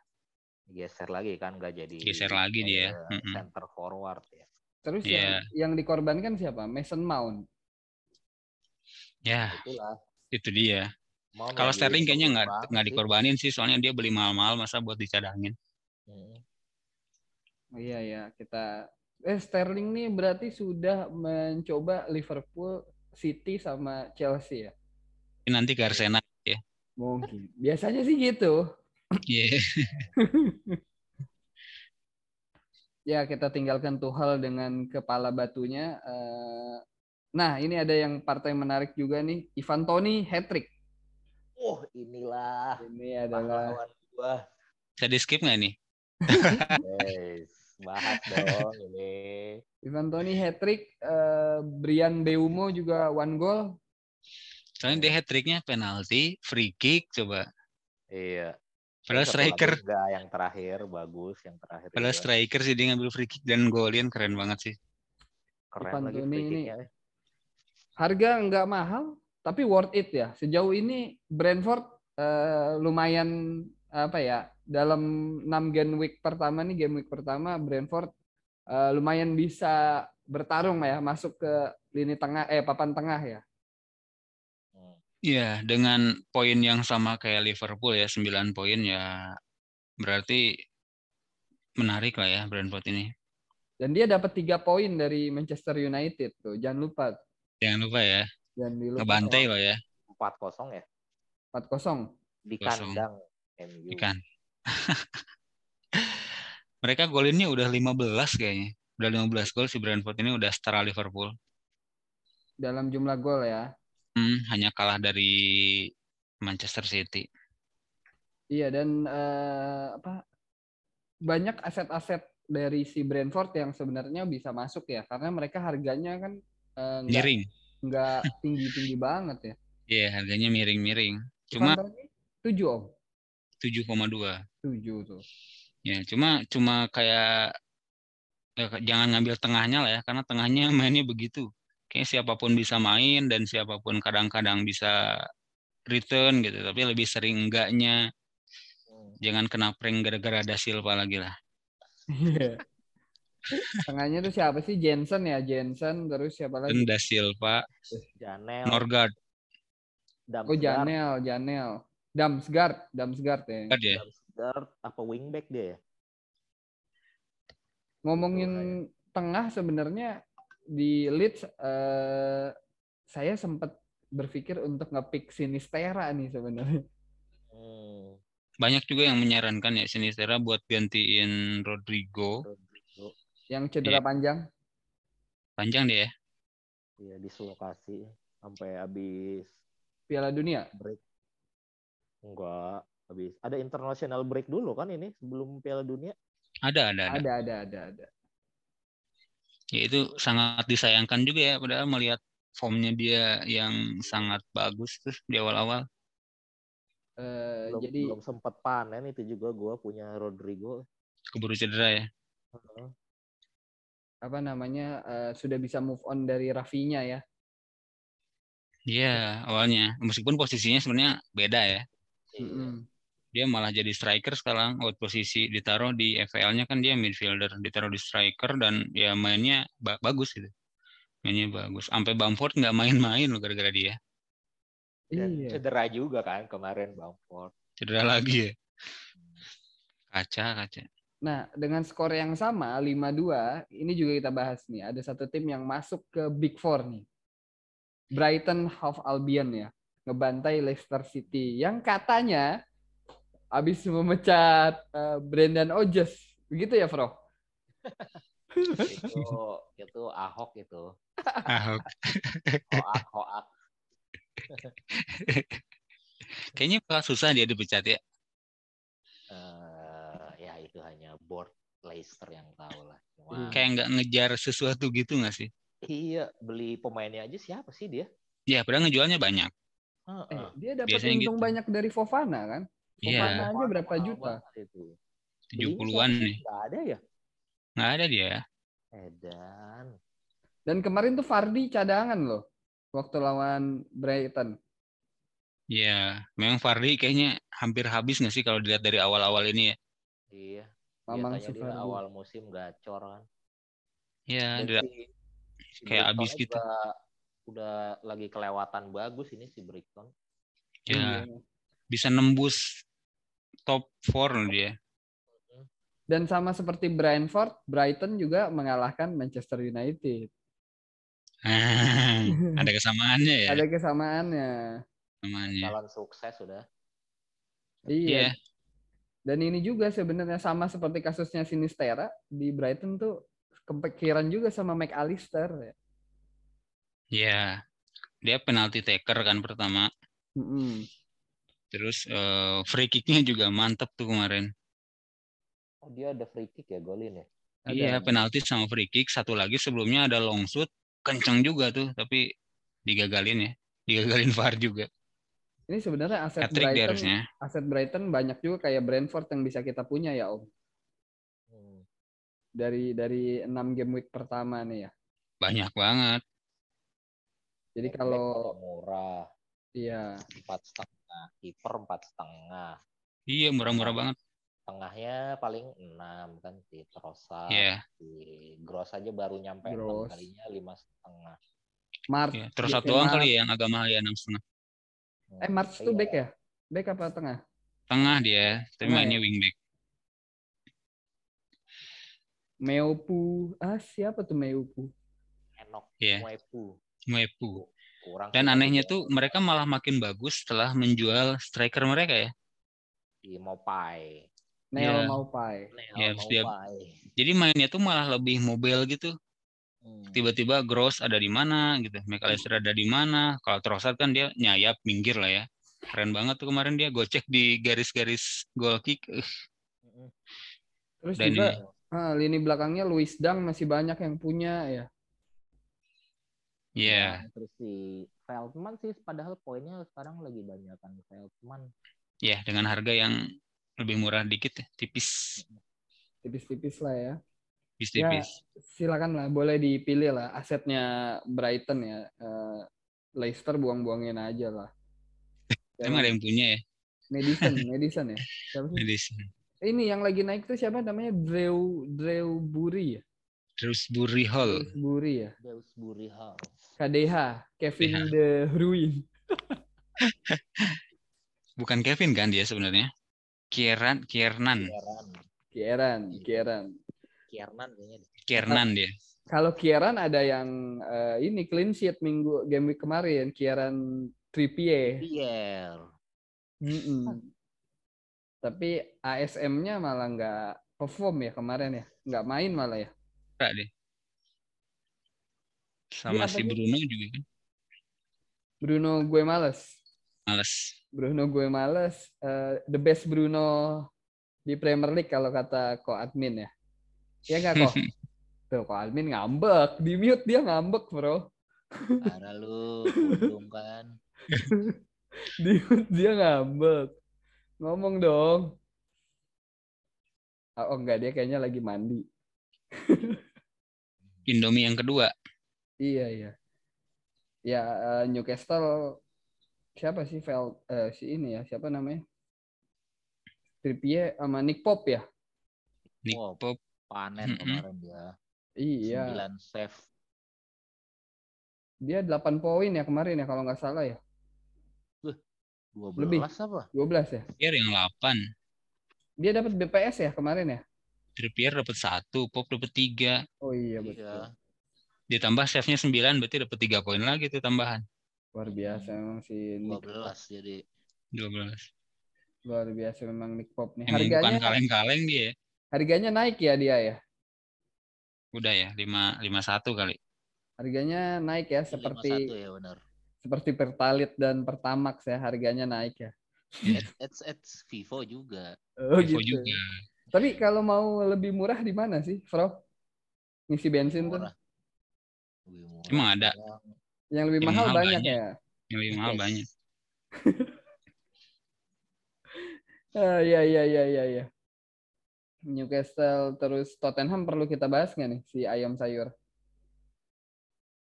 Geser lagi kan nggak jadi. Geser lagi dia. Center forward ya. Terus yeah. yang, yang dikorbankan siapa? Mason Mount. Ya. Itulah. Itu dia. Kalau Sterling kayaknya nggak nggak dikorbanin sih, soalnya dia beli mahal-mahal masa buat dicadangin. Hmm. Iya ya, kita eh Sterling nih berarti sudah mencoba Liverpool, City sama Chelsea ya. Nanti ke Arsenal ya. Mungkin. Biasanya sih gitu. Iya. Yeah. [laughs] ya kita tinggalkan Tuchel dengan kepala batunya. Eh, nah ini ada yang partai menarik juga nih, Ivan Toni hat trick. Oh inilah. Ini adalah. Bisa di skip nggak nih? [laughs] yes, bahas dong ini. Ivan Toni hat trick, uh, Brian Beumo juga one goal. Soalnya dia hat tricknya penalti, free kick coba. Iya. Padahal striker. Enggak, yang terakhir bagus, yang terakhir. Padahal juga. striker sih dia ngambil free kick dan golin keren banget sih. Keren Ivan lagi free kicknya. Ini, harga nggak mahal, tapi worth it ya. Sejauh ini Brentford uh, lumayan apa ya dalam 6 game week pertama nih game week pertama Brentford uh, lumayan bisa bertarung ya masuk ke lini tengah eh papan tengah ya. Iya, dengan poin yang sama kayak Liverpool ya 9 poin ya berarti menarik lah ya Brentford ini. Dan dia dapat tiga poin dari Manchester United tuh, jangan lupa. Jangan lupa ya. Dan di Ngebantai loh ya. 4-0 ya? 4-0. Di kandang MU. Di kan. [laughs] Mereka golinnya udah 15 kayaknya. Udah 15 gol si Brentford ini udah setara Liverpool. Dalam jumlah gol ya. Hmm, hanya kalah dari Manchester City. Iya dan uh, apa banyak aset-aset dari si Brentford yang sebenarnya bisa masuk ya karena mereka harganya kan eh, uh, enggak, miring nggak [laughs] tinggi-tinggi banget ya. Iya yeah, harganya miring-miring. Cuma tujuh om. 7,2 setuju tuh. Ya cuma cuma kayak ya, jangan ngambil tengahnya lah ya karena tengahnya [laughs] mainnya begitu. Kayak siapa pun bisa main dan siapa pun kadang-kadang bisa return gitu tapi lebih sering enggaknya. Hmm. Jangan kena prank gara-gara ada Silva lagi lah. Iya. Tengahnya tuh siapa sih? Jensen ya Jensen terus siapa lagi? Da Silva eh, Janel. Norgard. Oh Janel Janel. Damsgard Damsgard ya, Damsgard. ya. Damsgaard apa wingback dia ya? Ngomongin oh, tengah sebenarnya di Leeds eh, saya sempat berpikir untuk ngepick Sinistera nih sebenarnya. Hmm. Banyak juga yang menyarankan ya Sinistera buat gantiin Rodrigo. Rodrigo yang cedera yeah. panjang. Panjang dia ya? Iya, dislokasi sampai habis Piala Dunia. Break. Enggak, habis. Ada international break dulu kan ini sebelum Piala Dunia? Ada, ada, ada. Ada, ada, ada, ada. Ya itu sangat disayangkan juga ya padahal melihat formnya dia yang sangat bagus tuh di awal-awal. Uh, belum, jadi belum sempat panen itu juga gue punya Rodrigo. Keburu cedera ya. Uh, apa namanya uh, sudah bisa move on dari Rafinya ya. Iya, awalnya. Meskipun posisinya sebenarnya beda ya. Mm-hmm. Dia malah jadi striker sekarang. Out posisi ditaruh di FPL-nya kan dia midfielder, ditaruh di striker dan ya mainnya ba- bagus gitu. Mainnya bagus. Sampai Bamford nggak main-main loh gara-gara dia. Dan iya. cedera juga kan kemarin Bamford. Cedera lagi ya. Kaca, kaca. Nah, dengan skor yang sama 5-2, ini juga kita bahas nih. Ada satu tim yang masuk ke Big Four nih. Brighton Half Albion ya. Ngebantai Leicester City. Yang katanya habis memecat uh, Brendan Ojes. Begitu ya, Bro? itu itu Ahok itu. Ahok. Hoak, hoak. Kayaknya bakal susah dia dipecat ya. Uh, itu hanya board Leicester yang tahu lah. Cuma... Kayak nggak ngejar sesuatu gitu nggak sih? Iya, beli pemainnya aja siapa sih dia? Iya, padahal ngejualnya banyak. Uh, uh. Eh, dia dapat untung gitu. banyak dari Fofana kan? Iya. Yeah. aja berapa juta? Tujuh puluhan nih. Nggak ada ya? Nggak ada dia. Edan. Dan kemarin tuh Fardi cadangan loh. Waktu lawan Brighton. Iya, memang Fardi kayaknya hampir habis nggak sih kalau dilihat dari awal-awal ini ya? Iya. Mamang Biasanya dia awal musim gacor kan. Iya, dia si, kayak abis gitu. Udah, udah lagi kelewatan bagus ini si Brighton. Ya, iya. bisa nembus top 4 dia. Dan sama seperti Brentford, Brighton juga mengalahkan Manchester United. Ah, ada [laughs] kesamaannya ya. Ada kesamaannya. Kesamaannya. Jalan sukses sudah. Iya. Yeah. Dan ini juga sebenarnya sama seperti kasusnya Sinistera di Brighton tuh kepikiran juga sama McAllister ya. Iya. Dia penalti taker kan pertama. Mm -hmm. Terus uh, free kicknya juga mantep tuh kemarin. Oh, dia ada free kick ya golin ya? Ada. Iya, penalti sama free kick. Satu lagi sebelumnya ada long shoot. Kenceng juga tuh, tapi digagalin ya. Digagalin [laughs] VAR juga. Ini sebenarnya aset Brighton, aset Brighton banyak juga kayak Brentford yang bisa kita punya ya Om. Hmm. Dari dari enam game week pertama nih ya. Banyak banget. Jadi kalau murah. Iya. Empat setengah, kiper empat setengah. Iya murah-murah banget. tengahnya paling enam kan si Trossard. Yeah. si Gross aja baru nyampe enam kalinya lima setengah. Mart yeah. Trossard doang kali ya yang agak mahal ya enam setengah. Eh Mart itu back ya? Back apa tengah? Tengah dia tapi tengah mainnya ya? wingback. Meupu ah siapa tuh Meupu Enok yeah. Meupu Meupu Kurang dan anehnya tuh mereka malah makin bagus setelah menjual striker mereka ya di Mopai Neo yeah. Maupai. Neo yeah, Maupai. Jadi mainnya tuh malah lebih mobile gitu. Hmm. Tiba-tiba Gross ada di mana gitu, McAllister ada di mana. Kalau Trossard kan dia nyayap minggir lah ya. Keren banget tuh kemarin dia gocek di garis-garis goal kick. Terus Dan juga ini, ah, lini belakangnya Luis Dang masih banyak yang punya ya. Iya. Yeah. Nah, terus si Feldman sih padahal poinnya sekarang lagi banyak kan Feldman. Ya, yeah, dengan harga yang lebih murah dikit ya, tipis. Tipis-tipis lah ya. Tipis-tipis. Ya, silakan lah, boleh dipilih lah asetnya Brighton ya. Uh, Leicester buang-buangin aja lah. [laughs] Emang ada yang punya ya? Medicine, [laughs] Medicine ya. Siapa sih? Medicine. Ini yang lagi naik tuh siapa namanya? Drew Drew Buri ya? Dewsbury Hall. Dewsbury ya. Dewsbury Hall. KDH, Kevin KDH. De Bruyne. [laughs] Bukan Kevin kan dia sebenarnya? Kieran, Kiernan. Kieran, Kieran. Kiernan kayaknya. Kiernan dia. Kalau Kieran ada yang uh, ini clean sheet minggu game week kemarin, Kieran Trippier. Trippier. Mm -mm. Tapi ASM-nya malah nggak perform ya kemarin ya, nggak main malah ya. Enggak deh. Sama si Bruno juga kan. Bruno gue males. Males. Bruno gue males. Uh, the best Bruno di Premier League kalau kata ko admin ya. Iya nggak kok? [laughs] Tuh ko admin ngambek, di mute dia ngambek bro. Ada lu, untung kan. [laughs] di mute dia ngambek. Ngomong dong. Oh enggak, dia kayaknya lagi mandi. [laughs] Indomie yang kedua. Iya, iya. Ya, uh, Newcastle siapa sih Vel uh, si ini ya siapa namanya? Trippier sama Nick Pop ya? Nick oh, Pop panen kemarin dia. Iya. 9 save. Dia 8 poin ya kemarin ya kalau nggak salah ya. Dua 12 Lebih. apa? 12 ya? Trippier yang 8 dia dapat BPS ya kemarin ya Trippier dapat satu Pop dapat tiga oh iya betul iya. ditambah save-nya 9 berarti dapat tiga poin lagi tuh tambahan Luar biasa hmm. memang si Nick 12 Pop. jadi 12. Luar biasa memang Nick Pop nih. Emang harganya bukan kaleng-kaleng dia. Harganya naik ya dia ya? Udah ya, 5 51 kali. Harganya naik ya seperti ya benar. Seperti Pertalite dan Pertamax ya, harganya naik ya. It's it's Vivo juga. Oh, Vivo gitu. juga. Tapi kalau mau lebih murah di mana sih, Bro? Ngisi bensin murah. tuh. Emang ada. Yang lebih mahal, mahal banyak, banyak ya. Yang lebih mahal banyak. [laughs] ah, ya ya ya ya ya. Newcastle terus Tottenham perlu kita bahas nggak nih si ayam sayur?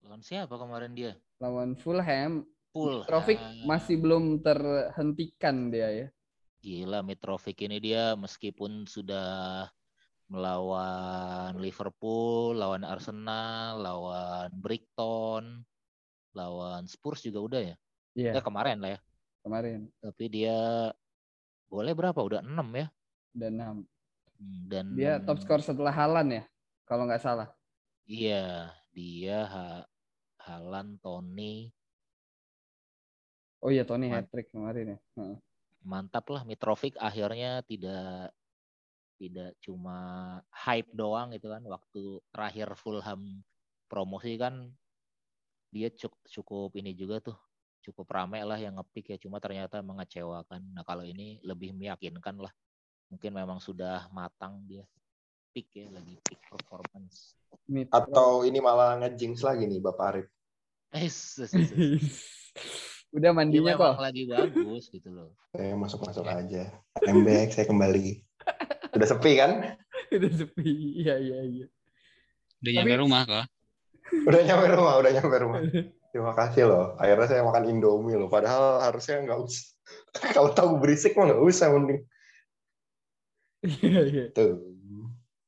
Lawan siapa kemarin dia? Lawan Fulham. Fulham. Mitrovic masih belum terhentikan dia ya. Gila Mitrovic ini dia meskipun sudah melawan Liverpool, lawan Arsenal, lawan Brighton, lawan Spurs juga udah ya. Iya. Yeah. kemarin lah ya. kemarin. Tapi dia boleh berapa? Udah enam ya? Udah enam. Hmm, dan dia top skor setelah Halan ya, kalau nggak salah. Iya, dia ha Halan, Tony. Oh iya, Tony hat trick kemarin ya. Mantap lah Mitrovic akhirnya tidak tidak cuma hype doang gitu kan waktu terakhir Fulham promosi kan dia cukup, cukup ini juga tuh cukup ramai lah yang ngepick ya cuma ternyata mengecewakan. Nah kalau ini lebih meyakinkan lah mungkin memang sudah matang dia pick ya lagi pick performance. Atau ini malah ngejinx lagi nih Bapak Arif. Eh [laughs] udah mandinya kok lagi bagus gitu loh saya masuk masuk aja back saya kembali Udah sepi kan? udah sepi. Iya, iya, iya. Udah Tapi... nyampe rumah kok. Udah nyampe rumah, udah nyampe rumah. Terima kasih loh. Akhirnya saya makan Indomie loh. Padahal harusnya nggak usah. [laughs] Kalau tahu berisik mah nggak usah mending. Iya, iya. Tuh.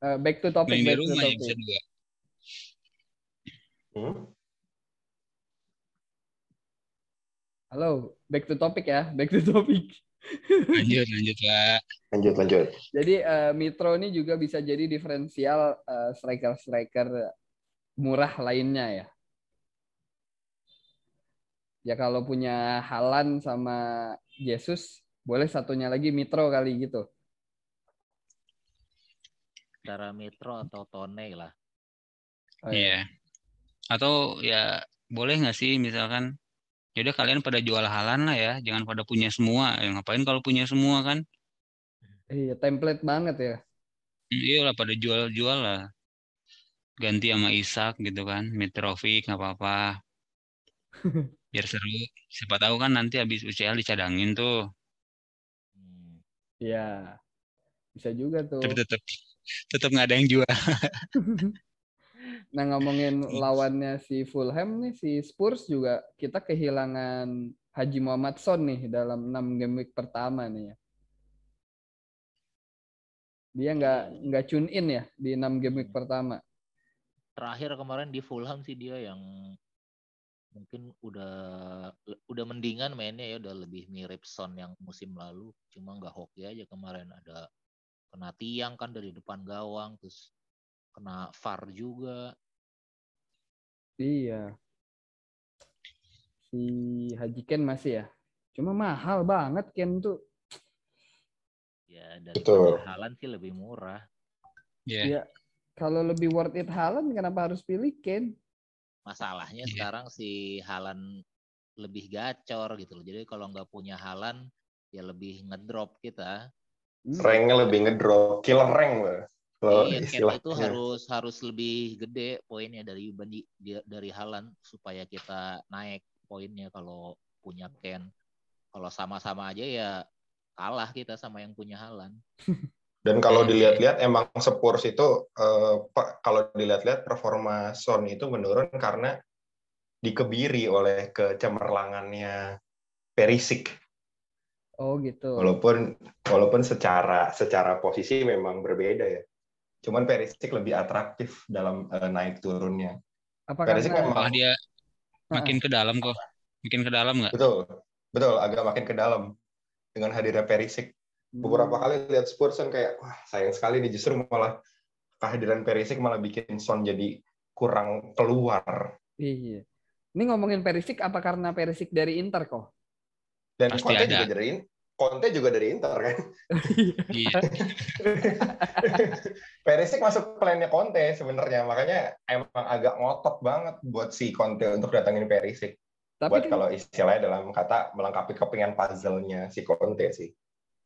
Uh, back to topic. Main back rumah to topic. Hmm? Halo, back to topic ya. Back to topic. Lanjut, lanjut Pak. Lanjut, lanjut. Jadi uh, Mitro ini juga bisa jadi diferensial uh, striker-striker murah lainnya ya. Ya kalau punya Halan sama Jesus, boleh satunya lagi Mitro kali gitu. Cara Mitro atau Tone lah. Oh, iya. Yeah. Atau ya boleh nggak sih misalkan ya udah kalian pada jual halan lah ya jangan pada punya semua. Ya ngapain kalau punya semua kan? Iya template banget ya. Iya lah pada jual-jual lah. Ganti sama Isak gitu kan Mitrovic nggak apa-apa. [laughs] Biar seru. Siapa tahu kan nanti habis UCL dicadangin tuh. Iya. Bisa juga tuh. Tapi tetap tetap nggak ada yang jual [laughs] Nah ngomongin lawannya si Fulham nih, si Spurs juga kita kehilangan Haji Muhammad Son nih dalam 6 game week pertama nih ya. Dia nggak nggak tune in ya di 6 game week pertama. Terakhir kemarin di Fulham sih dia yang mungkin udah udah mendingan mainnya ya udah lebih mirip Son yang musim lalu. Cuma nggak hoki aja kemarin. Ada kena tiang kan dari depan gawang terus kena VAR juga Iya. Si Haji Ken masih ya. Cuma mahal banget Ken tuh. Ya, dari. Halan sih lebih murah. Iya. Yeah. Ya, kalau lebih worth it Halan kenapa harus pilih Ken? Masalahnya yeah. sekarang si Halan lebih gacor gitu loh. Jadi kalau nggak punya Halan ya lebih ngedrop kita. Hmm. Ranknya lebih ngedrop, killer rank loh. Kalau iya, itu harus harus lebih gede poinnya dari bandi dari Halan supaya kita naik poinnya kalau punya Ken. Kalau sama-sama aja ya kalah kita sama yang punya Halan. [laughs] Dan kalau dilihat-lihat emang Spurs itu eh, kalau dilihat-lihat performa Son itu menurun karena dikebiri oleh kecemerlangannya Perisik. Oh gitu. Walaupun walaupun secara secara posisi memang berbeda ya. Cuman Perisik lebih atraktif dalam uh, naik turunnya. Apa Perisik memang dia makin ke dalam kok. Makin ke dalam nggak? Betul. Betul, agak makin ke dalam dengan hadirnya Perisik. Beberapa hmm. kali lihat Spurs kan kayak wah sayang sekali nih justru malah kehadiran Perisik malah bikin Son jadi kurang keluar. Iya. Ini ngomongin Perisik apa karena Perisik dari Inter kok? Dan Pasti Conte ada. juga dari Conte juga dari Inter kan. [laughs] Iya. [laughs] Perisik masuk plannya Conte sebenarnya, makanya emang agak ngotot banget buat si Conte untuk datangin Perisik. Tapi buat kan, kalau istilahnya dalam kata melengkapi kepingan puzzle-nya si Conte sih.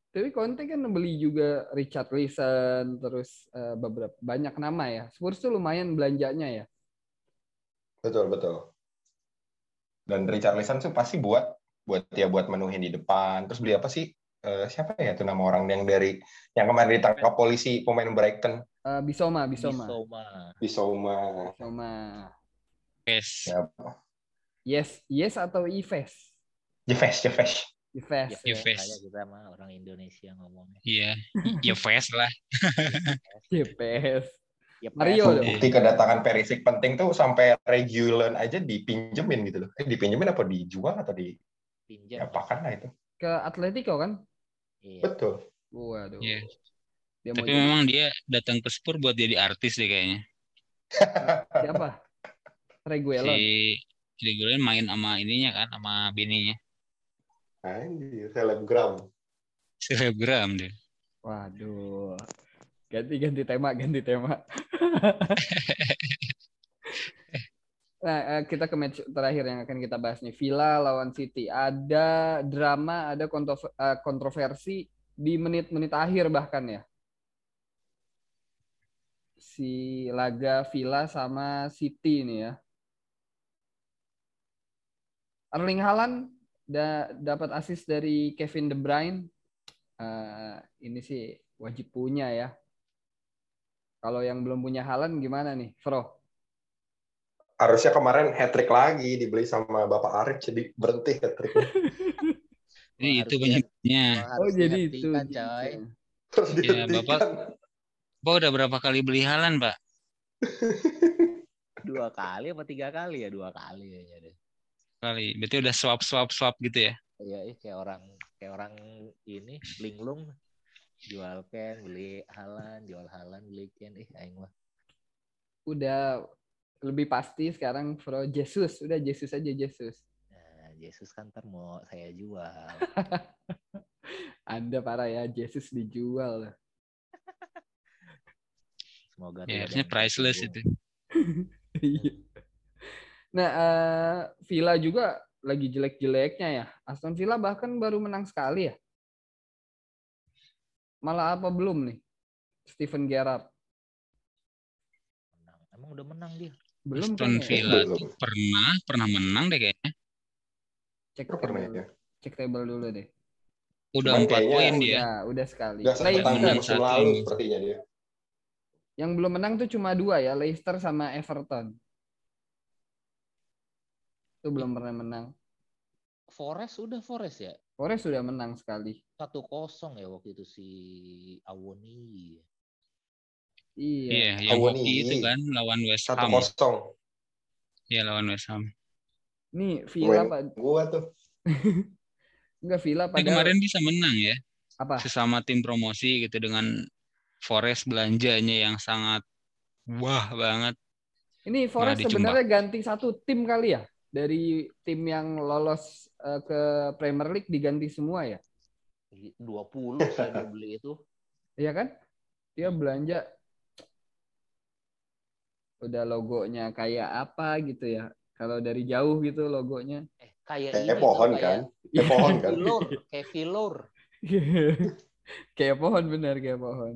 Tapi Conte kan beli juga Richard Listen, terus uh, beberapa banyak nama ya. Spurs tuh lumayan belanjanya ya. Betul betul. Dan Richard Listen tuh pasti buat buat ya buat menuhin di depan. Terus beli apa sih? Uh, siapa ya itu nama orang yang dari yang kemarin ditangkap polisi pemain Brighton? Uh, Bisoma, Bisoma. Bisoma. Bisoma. Bisoma. Yes. Yes, yes atau Ives? Yves, Yves. Yves. Yves. Ya. kita mah orang Indonesia ngomongnya. Iya, Yves lah. [laughs] Yves. Ya, Mario bukti kedatangan Perisik penting tuh sampai Regulan aja dipinjemin gitu loh. Eh, dipinjemin apa dijual atau di Pinjam. Ya, pakan lah itu. Ke Atletico kan? Iya. Betul. Waduh. Yeah. Dia Tapi memang jadi... dia datang ke Spurs buat jadi artis deh kayaknya. [laughs] Siapa? Reguilon. Si Reguilon main sama ininya kan, sama bininya. Anjir, selebgram. Selebgram deh. Waduh. Ganti-ganti tema, ganti tema. [laughs] nah, eh, kita ke match terakhir yang akan kita bahas nih. Villa lawan City. Ada drama, ada eh, kontroversi di menit-menit akhir bahkan ya. Si laga Villa sama City ini ya. Erling Haaland da dapat assist dari Kevin De Bruyne. Uh, ini sih wajib punya ya. Kalau yang belum punya Halan gimana nih, Fro? Harusnya kemarin hat trick lagi dibeli sama Bapak Arif jadi berhenti hat trick. [laughs] Ini itu banyaknya. Oh, jadi itu. Coy. Terus ya, Bapak Bapak udah berapa kali beli Halan, Pak? [laughs] dua kali apa tiga kali ya? Dua kali ya. Jadi. Kali. Berarti udah swap swap swap gitu ya? Iya, kayak orang kayak orang ini linglung jual Ken beli Halan jual Halan beli Ken eh aing mah udah lebih pasti sekarang Pro Jesus udah Jesus aja Jesus nah Jesus kan ntar mau saya jual [laughs] anda parah ya Jesus dijual [laughs] semoga ya, harusnya priceless itu [laughs] iya. nah uh, Villa juga lagi jelek-jeleknya ya Aston Villa bahkan baru menang sekali ya Malah apa belum nih? Steven Gerrard. Menang. Emang udah menang dia? Belum Aston Villa tuh pernah pernah menang deh kayaknya. Cek table, ya? cek table dulu deh. Udah empat poin dia. Udah, udah sekali. Udah Leicester musim lalu sepertinya dia. Yang belum menang tuh cuma dua ya, Leicester sama Everton. Itu belum pernah menang. Forest udah Forest ya? Forest sudah menang sekali. Satu kosong ya waktu itu si Awoni. Iya. Iya, yang Awoni itu kan lawan West Ham. Satu kosong. Iya lawan West Ham. Nih Villa Pak. Gua tuh. [laughs] Enggak Villa pada. kemarin bisa menang ya. Apa? Sesama tim promosi gitu dengan Forest belanjanya yang sangat wah banget. Ini Forest nah, sebenarnya ganti satu tim kali ya? dari tim yang lolos uh, ke Premier League diganti semua ya? 20 saya beli itu. Iya kan? Dia belanja udah logonya kayak apa gitu ya. Kalau dari jauh gitu logonya. Eh, kayak kayak ini pohon kan? Kayak pohon kan? [laughs] Filur, kayak filur. [laughs] kayak pohon benar kayak pohon.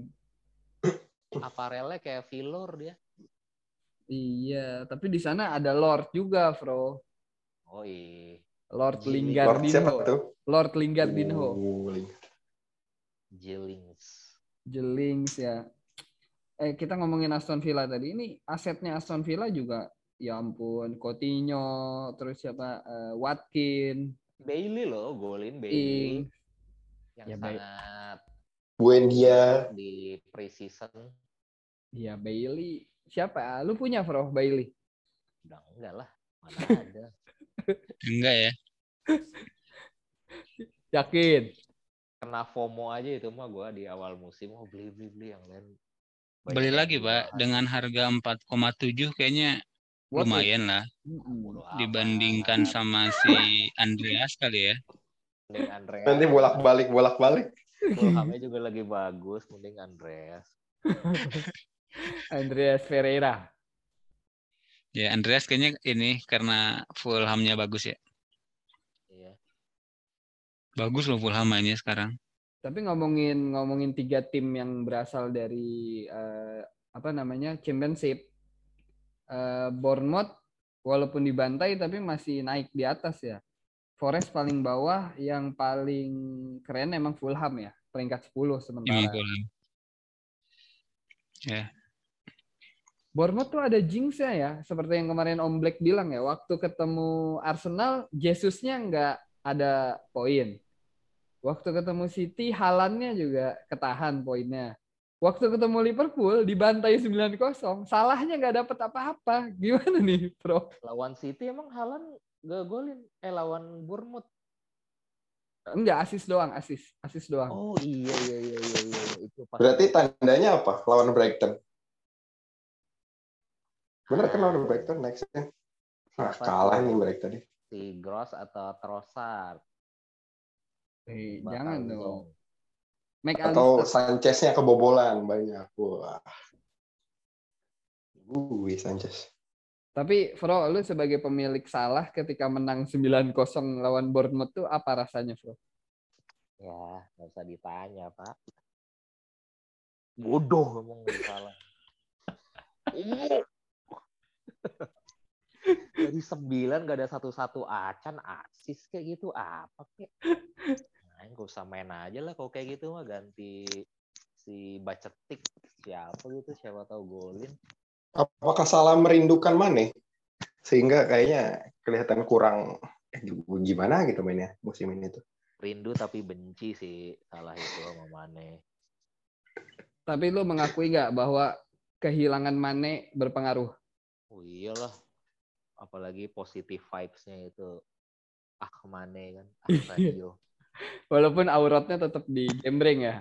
Aparelnya kayak filur dia. Iya, tapi di sana ada Lord juga, Bro. Oh iya. Lord Lingardinho. Lord tuh? Lord Lingardinho. Oh, Jelings. Jelings ya. Eh kita ngomongin Aston Villa tadi. Ini asetnya Aston Villa juga ya ampun, Coutinho, terus siapa? Uh, Watkin. Bailey loh, golin Bailey. Yang ya, sangat Buendia di preseason. Iya, Bailey Siapa? Lu punya Bro Bailey? Udah enggak lah. Mana [laughs] ada. enggak ya. Yakin? Kena FOMO aja itu mah gue di awal musim oh beli beli beli yang lain. Beli lagi pak dengan harga 4,7 kayaknya What lumayan lah dibandingkan sama si Andreas kali ya. Andreas. Nanti bolak balik bolak balik. Fulhamnya juga lagi bagus, mending Andreas. [laughs] Andreas Ferreira. Ya, Andreas kayaknya ini karena Fulhamnya bagus ya. Iya. Bagus loh Fulham mainnya sekarang. Tapi ngomongin ngomongin tiga tim yang berasal dari uh, apa namanya Championship, uh, Bournemouth walaupun dibantai tapi masih naik di atas ya. Forest paling bawah, yang paling keren emang Fulham ya, peringkat 10 sementara. Fulham. Ya, Bournemouth tuh ada jinxnya ya, seperti yang kemarin Om Black bilang ya, waktu ketemu Arsenal, Jesusnya nggak ada poin. Waktu ketemu City, Halannya juga ketahan poinnya. Waktu ketemu Liverpool, dibantai 9-0, salahnya nggak dapet apa-apa. Gimana nih, Bro? Lawan City emang Halan gak golin? Eh, lawan Bournemouth. Enggak, asis doang, asis. Asis doang. Oh iya iya iya iya, iya. itu pas Berarti tandanya apa? Lawan Brighton. Bener kan lawan Brighton nextnya? Nah, kalah nih Brighton nih. Si Gross atau Trossard. Eh, jangan dong. Make atau Sanchez-nya kebobolan banyak. Wah. Uh, Sanchez. Tapi Fro, lu sebagai pemilik salah ketika menang 9-0 lawan Bournemouth tuh apa rasanya, Fro? Ya, nggak usah ditanya, Pak. Bodoh ngomong salah. [laughs] Dari sembilan gak ada satu-satu acan asis kayak gitu apa kek? Nah, gak usah main aja lah kalau kayak gitu mah ganti si Bacetik siapa gitu siapa tahu golin. Apakah salah merindukan Mane sehingga kayaknya kelihatan kurang eh, gimana gitu mainnya musim ini tuh. Rindu tapi benci sih salah itu sama Mane. Tapi lu mengakui nggak bahwa kehilangan Mane berpengaruh? Oh iyalah apalagi positif vibes-nya itu ah Mane kan [laughs] ah walaupun auratnya tetap di gembreng ya.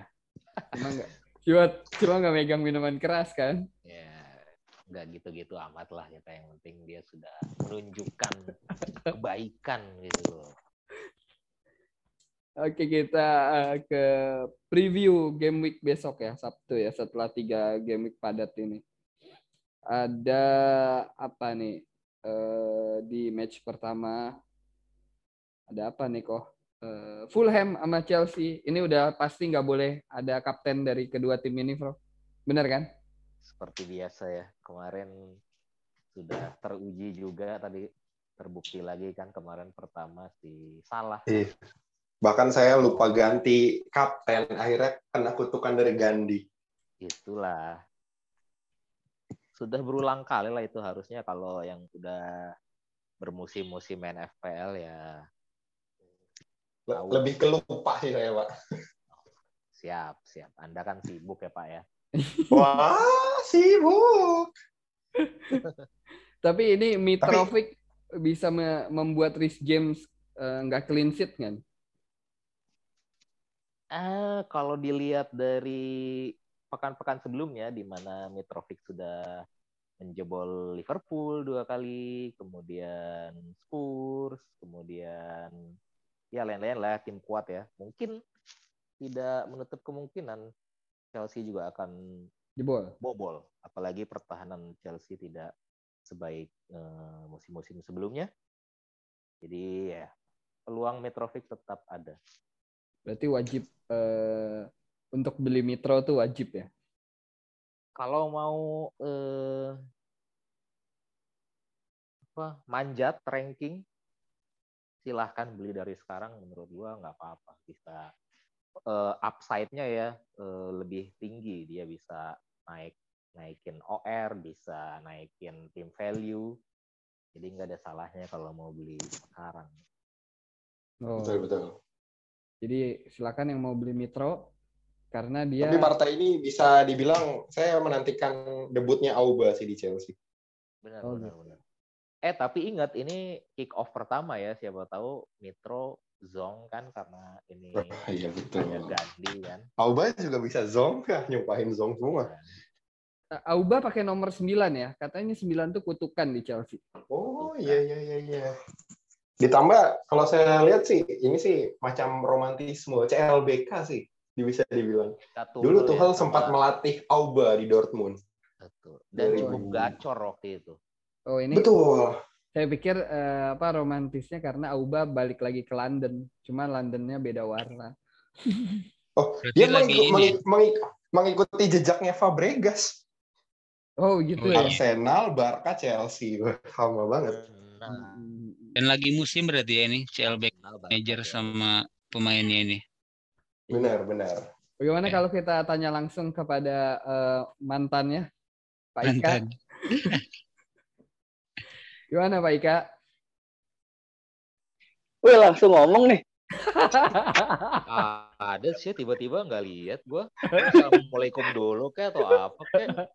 Cuma nggak cuma cuma nggak megang minuman keras kan. Ya nggak gitu-gitu amat lah kita. Yang penting dia sudah menunjukkan kebaikan gitu. Oke kita uh, ke preview game week besok ya Sabtu ya setelah tiga game week padat ini. Ada apa nih uh, di match pertama ada apa nih kok? Uh, Fulham sama Chelsea. Ini udah pasti nggak boleh ada kapten dari kedua tim ini bro benar kan? Seperti biasa ya kemarin sudah teruji juga tadi terbukti lagi kan kemarin pertama si salah. Iya. bahkan saya lupa ganti kapten akhirnya kena kutukan dari Gandhi. Itulah sudah berulang kali lah itu harusnya kalau yang udah bermusim-musim main FPL ya. Lebih kelupa sih saya pak. Siap siap. Anda kan sibuk ya pak ya? Wah, sibuk. Tapi ini Mitrovic Tapi... bisa membuat Rhys James eh, nggak uh, clean sheet kan? Uh, kalau dilihat dari pekan-pekan sebelumnya di mana Mitrovic sudah menjebol Liverpool dua kali, kemudian Spurs, kemudian ya lain-lain lah tim kuat ya. Mungkin tidak menutup kemungkinan Chelsea juga akan jebol. Bobol, apalagi pertahanan Chelsea tidak sebaik uh, musim-musim sebelumnya. Jadi ya peluang Mitrovic tetap ada. Berarti wajib uh, untuk beli Mitro tuh wajib ya? Kalau mau uh, apa manjat ranking silahkan beli dari sekarang. Menurut gua nggak apa-apa. Bisa uh, upside-nya ya uh, lebih tinggi. Dia bisa naik naikin OR bisa naikin team value. Jadi nggak ada salahnya kalau mau beli sekarang. Oh. betul betul. Jadi silakan yang mau beli Mitro karena dia tapi partai ini bisa dibilang saya menantikan debutnya Auba sih di Chelsea benar oh, benar gitu. benar eh tapi ingat ini kick off pertama ya siapa tahu Mitro zong kan karena ini oh, iya betul. Gandhi kan. Auba juga bisa zong kah nyumpahin zong semua. Iya. Auba pakai nomor 9 ya. Katanya 9 tuh kutukan di Chelsea. Oh iya iya iya iya. Ditambah kalau saya lihat sih ini sih macam romantisme CLBK sih bisa dibilang. Dulu tuh ya, sempat melatih Auba di Dortmund. Betul. Dan cukup gacor waktu itu. Oh ini. Betul saya pikir uh, apa romantisnya karena Auba balik lagi ke London, cuma Londonnya beda warna. [laughs] Oh, Berarti dia mengikut, mengik, mengik, mengikuti jejaknya Fabregas. Oh, gitu ya. Arsenal, Barca, Chelsea. Sama banget. Dan lagi musim berarti ya ini CLB manager sama pemainnya ini. Benar, benar. Bagaimana kalau kita tanya langsung kepada uh, mantannya, Pak Ika? Mantan. [laughs] Gimana Pak Ika? Wih langsung ngomong nih. ah, [laughs] ada sih tiba-tiba nggak lihat gua. Assalamualaikum dulu kayak atau apa kayak.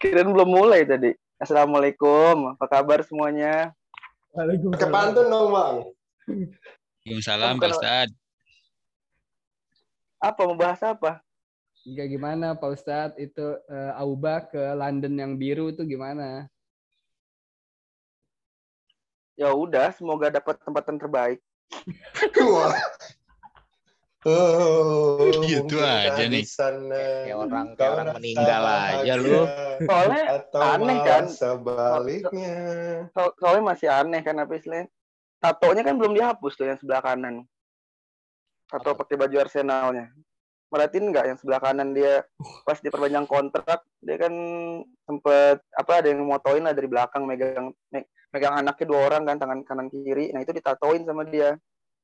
Kirain belum mulai tadi. Assalamualaikum, apa kabar semuanya? Waalaikumsalam. Pakai pantun dong, Bang. Waalaikumsalam, Pak Ustad. Apa membahas apa? Enggak gimana Pak Ustadz itu uh, Auba ke London yang biru itu gimana? Ya udah, semoga dapat tempat yang terbaik. Oh, gitu aja nih. Sana, kayak orang kayak orang meninggal aja lu. Soalnya Atau aneh kan. Sebaliknya. So, soalnya masih aneh kan apa istilahnya? Tatonya kan belum dihapus tuh yang sebelah kanan. Tato pakai baju Arsenalnya. Merhatiin nggak yang sebelah kanan dia pas dia perpanjang kontrak dia kan sempet apa ada yang motoin lah dari belakang megang megang anaknya dua orang kan tangan kanan kiri. Nah itu ditatoin sama dia.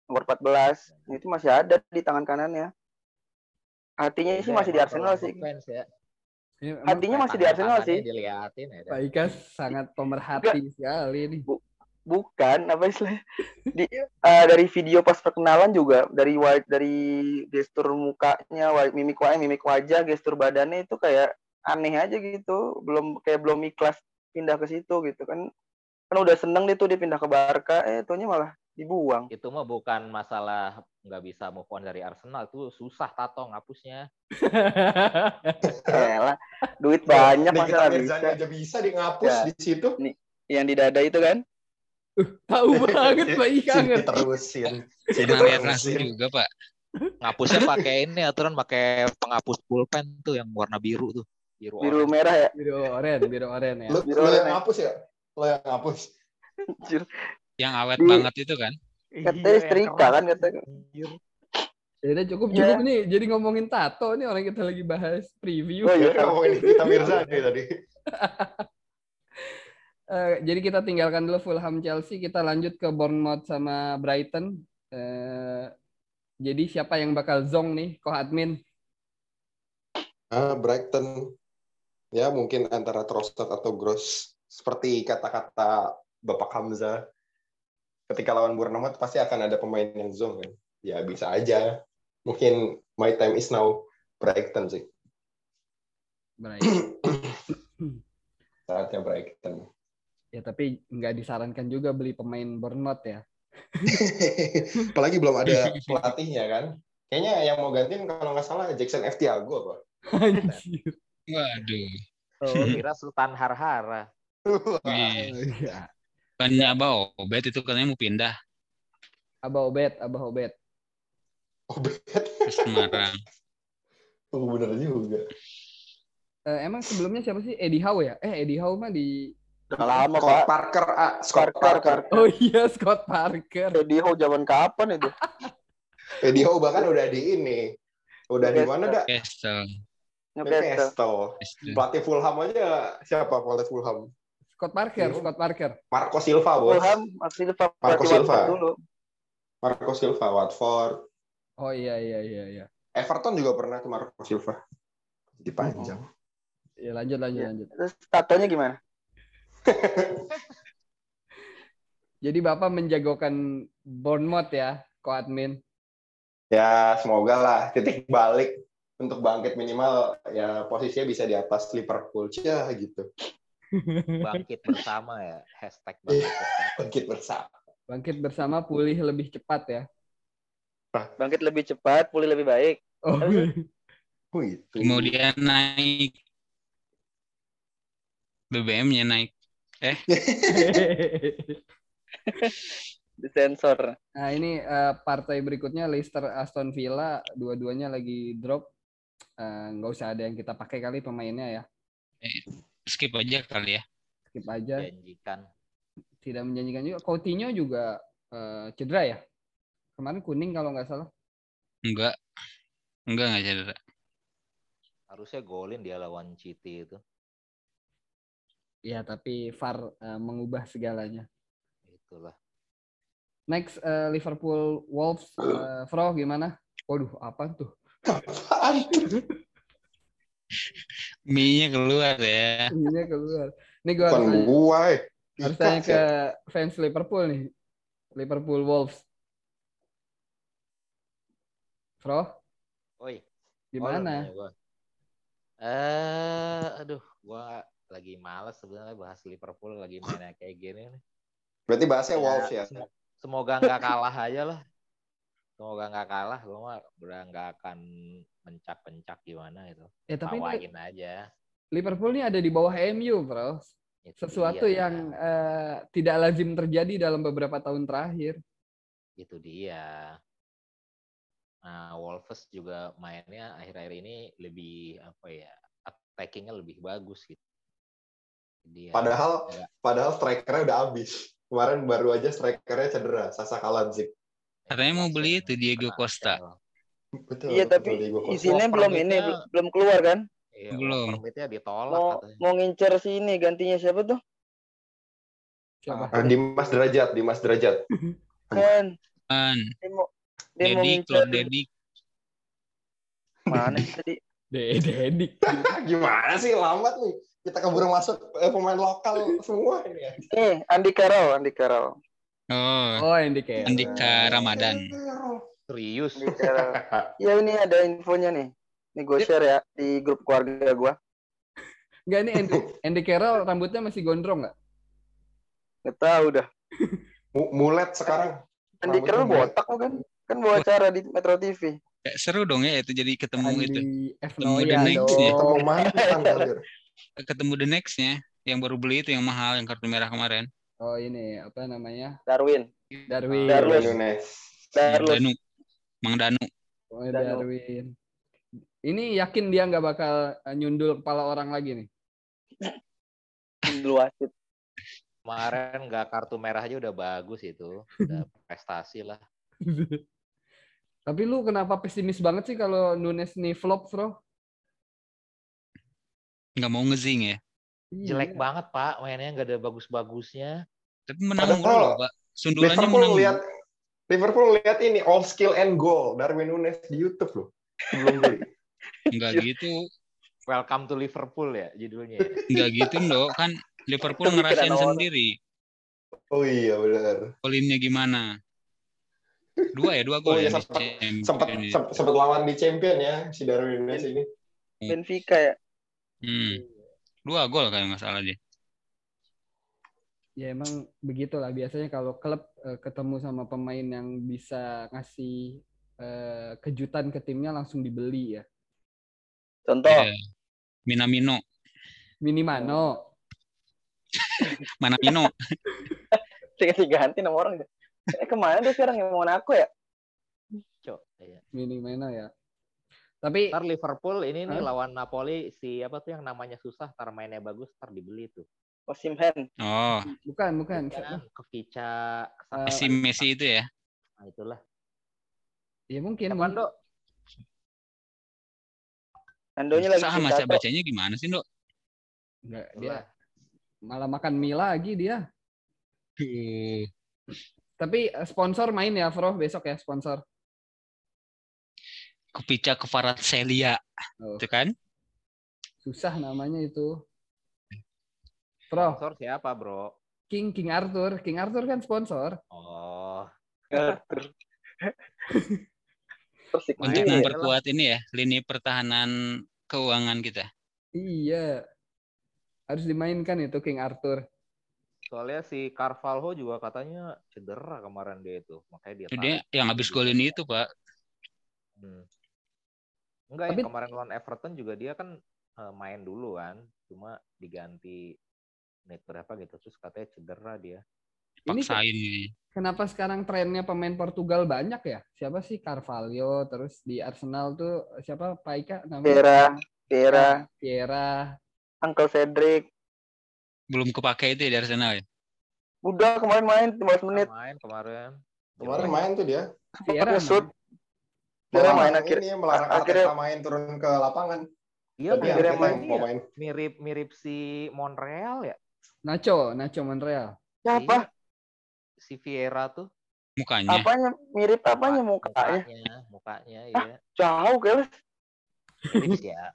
Nomor 14 nah, itu masih ada di tangan kanannya. Hatinya sih masih di Arsenal sih. fans ya. Ya, hatinya masih di Arsenal sih. diliatin ya Pak Ika sangat pemerhati sekali nih. Bu, bukan apa istilah di uh, dari video pas perkenalan juga dari dari gestur mukanya mimik wajah mimik wajah gestur badannya itu kayak aneh aja gitu belum kayak belum ikhlas pindah ke situ gitu kan kan udah seneng dia tuh dia pindah ke Barca eh tuhnya malah dibuang. Itu mah bukan masalah nggak bisa move on dari Arsenal, itu susah tato ngapusnya. [laughs] Elah, duit banyak masa nggak bisa. aja bisa di ngapus ya. di situ. Nih, yang di dada itu kan? Uh, tahu [laughs] banget Pak Ikan. Terusin. Terusin juga Pak. Ngapusnya pakai ini aturan pakai penghapus pulpen tuh yang warna biru tuh. Biru, biru merah ya? Biru oranye, biru oranye ya. Lu, biru lu yang ngapus ya? Lo yang ngapus. Yang awet di, banget itu kan? Katanya iya, setrika kan katanya. Ya cukup cukup yeah. nih. Jadi ngomongin tato nih orang kita lagi bahas preview. Oh iya, ngomongin kita Mirza nih tadi. [laughs] uh, jadi kita tinggalkan dulu Fulham Chelsea, kita lanjut ke Bournemouth sama Brighton. Uh, jadi siapa yang bakal zong nih, Ko admin? Uh, Brighton ya mungkin antara Trossard atau Gross seperti kata-kata Bapak Hamzah ketika lawan Bournemouth pasti akan ada pemain yang zone kan. Ya bisa aja. Mungkin my time is now Brighton sih. Brighton. Saatnya Brighton. Ya tapi nggak disarankan juga beli pemain Bournemouth ya. [laughs] Apalagi belum ada pelatihnya kan. Kayaknya yang mau gantiin kalau nggak salah Jackson F. Tiago apa? Anjir. Waduh. Oh, kira Sultan Harhara. Iya. Bukannya Abah Obet itu katanya mau pindah. Abah Obet, Abah Obet. Obet. Ke Semarang. [laughs] Oh bener juga. Uh, emang sebelumnya siapa sih? Eddie Howe ya? Eh Eddie Howe mah di Udah lama Scott Pak. Parker, ah, Scott Parker. Parker. Oh iya Scott Parker. Eddie Howe zaman kapan itu? [laughs] Eddie Howe bahkan udah di ini. Udah di mana dah? Castle. Newcastle. Pelatih Fulham aja siapa pelatih Fulham? Scott Parker, Yo. Scott Parker. Marco Silva, bos. Fulham, Marco Silva. Marco Silva. Dulu. Marco Silva, Watford. Oh iya iya iya iya. Everton juga pernah ke Marco Silva. Dipanjang. Oh. Ya lanjut lanjut ya. lanjut. Terus tatonya gimana? [laughs] Jadi Bapak menjagokan Bournemouth ya, ko admin. Ya, semoga lah. Titik balik untuk bangkit minimal ya posisinya bisa di atas Liverpool. Ya gitu. Bangkit bersama ya hashtag bangkit iya, bersama. bangkit bersama. Bangkit bersama pulih lebih cepat ya? Bangkit lebih cepat pulih lebih baik. Oh, oh itu kemudian naik. BBM-nya naik eh [laughs] disensor nah ini uh, partai berikutnya Leicester Aston Villa dua-duanya lagi drop eh, nggak uh, usah ada yang kita pakai kali pemainnya ya eh, skip aja kali ya. Skip aja. Menjanjikan. Tidak menjanjikan juga. Coutinho juga uh, cedera ya? Kemarin kuning kalau nggak salah. Enggak. Enggak nggak cedera. Harusnya golin dia lawan City itu. Ya, tapi VAR uh, mengubah segalanya. Itulah. Next uh, Liverpool Wolves uh, Fro gimana? Waduh, apa tuh? Mie-nya keluar ya. Mie-nya keluar. Ini gue harus tanya, gua, eh. harus tanya ke fans Liverpool nih. Liverpool Wolves. Bro? Oi. Gimana? Oh, eh, uh, aduh, gua lagi males sebenarnya bahas Liverpool lagi mainnya kayak gini nih. Berarti bahasnya ya, Wolves ya? Semoga nggak kalah aja lah. semoga nggak kalah gue mah udah nggak akan mencak-pencak gimana itu ya tapi Tawain aja Liverpool ini ada di bawah MU bro itu sesuatu dia. yang uh, tidak lazim terjadi dalam beberapa tahun terakhir itu dia nah Wolves juga mainnya akhir-akhir ini lebih apa ya attackingnya lebih bagus gitu dia padahal ya. padahal strikernya udah habis kemarin baru aja strikernya cedera Sasa Kalanzik Katanya mau beli itu Diego Costa. Betul. Iya, tapi isinya belum ini belum keluar kan? Iya, belum. Permitnya ditolak mau, katanya. Mau ngincer si ini gantinya siapa tuh? Siapa? Uh, Dimas Derajat, Dimas Derajat. [laughs] kan. Kan. Dia mau dia mau ngincer. Dedik. Mana tadi? [laughs] Dedik. [laughs] Gimana sih lambat nih? Kita keburu masuk eh, pemain lokal semua ini. Eh, Andi Carroll, Andi Carroll. Oh. Oh, Andika. Andika Ramadan. Serius. [laughs] ya ini ada infonya nih. Ini gue share ya di grup keluarga gue. Enggak ini Andy, Andy Carroll rambutnya masih gondrong nggak? Nggak tahu dah. Mulet sekarang. Andy Carroll botak kan? Kan bawa acara di Metro TV. Ya, seru dong ya itu jadi ketemu Andy itu. Ketemu the next ya. Ketemu mana? Ketemu the nextnya yang baru beli itu yang mahal yang kartu merah kemarin. Oh ini apa namanya? Darwin. Darwin. Darwin. Darwin. Danu. Mang Danu. Oh, Darwin. Ini yakin dia nggak bakal eh, nyundul kepala orang lagi nih? Nyundul wasit. Kemarin nggak kartu merah aja udah bagus itu. Udah [laughs] prestasi lah. Tapi lu kenapa pesimis banget sih kalau Nunes nih flop, Bro? Nggak mau ngezing ya? Jelek iya. banget Pak, mainnya nggak ada bagus-bagusnya. Tapi menang mulu loh Pak. Sundulannya Liverpool menang. Lihat, Liverpool lihat ini all skill and goal Darwin Nunes di YouTube loh. Belum beli. [laughs] Enggak gitu. Welcome to Liverpool ya judulnya. Enggak gitu loh, kan Liverpool [laughs] ngerasain sendiri. Oh iya benar. Polinnya gimana? Dua ya, dua gol oh, iya, ya. Sempat, sempat, sempat lawan di champion ya si Darwin Nunes ini. Benfica ya. Hmm. Dua gol kayak nggak salah dia. Ya emang begitulah biasanya kalau klub uh, ketemu sama pemain yang bisa ngasih uh, kejutan ke timnya langsung dibeli ya. Contoh. Yeah. Minamino. Minimano. [laughs] Mana Mino? [laughs] Tinggal ganti nama orang. Eh ke mana dia sekarang yang mau aku ya? Cok. Iya. Minimano ya. Tapi ntar Liverpool ini nih lawan Napoli si apa tuh yang namanya susah, ntar mainnya bagus, ntar dibeli tuh. Osimhen. Oh. Bukan, bukan. Kekica. Uh, Messi Messi itu ya. Nah, itulah. Ya mungkin. Kapan, Dok? Andonya lagi Sama baca bacanya gimana sih, Dok? Enggak, dia malah makan mie lagi dia. Tapi eh, sponsor main ya, Fro, besok ya sponsor. Kupica Celia. Oh. Itu kan? Susah namanya itu. Bro. Sponsor siapa, Bro? King King Arthur. King Arthur kan sponsor. Oh. Untuk memperkuat ini ya, lini pertahanan keuangan kita. Iya. Harus dimainkan itu King Arthur. Soalnya si Carvalho juga katanya cedera kemarin dia itu, makanya dia. Dia yang habis golin itu, Pak. Hmm. Enggak Tapi, ya kemarin lawan Everton juga dia kan uh, main dulu kan, cuma diganti menit berapa gitu terus katanya cedera dia. Paksain ini. Kenapa sekarang trennya pemain Portugal banyak ya? Siapa sih Carvalho, terus di Arsenal tuh siapa Paika namanya? Piera, Piera, Piera, Uncle Cedric. Belum kepake itu ya di Arsenal ya? Udah kemarin main 15 menit. Main kemarin. Kemarin main tuh dia. Piera shoot Akhirnya main akhir ini melarang akhirnya main turun ke lapangan. Iya, akhirnya main, mau main. Mirip mirip si Montreal ya. Nacho, Nacho Montreal. Siapa? Si Vieira tuh. Mukanya. Apanya mirip apanya mukanya? Mukanya, mukanya ah, iya. Jauh guys. Mirip ya.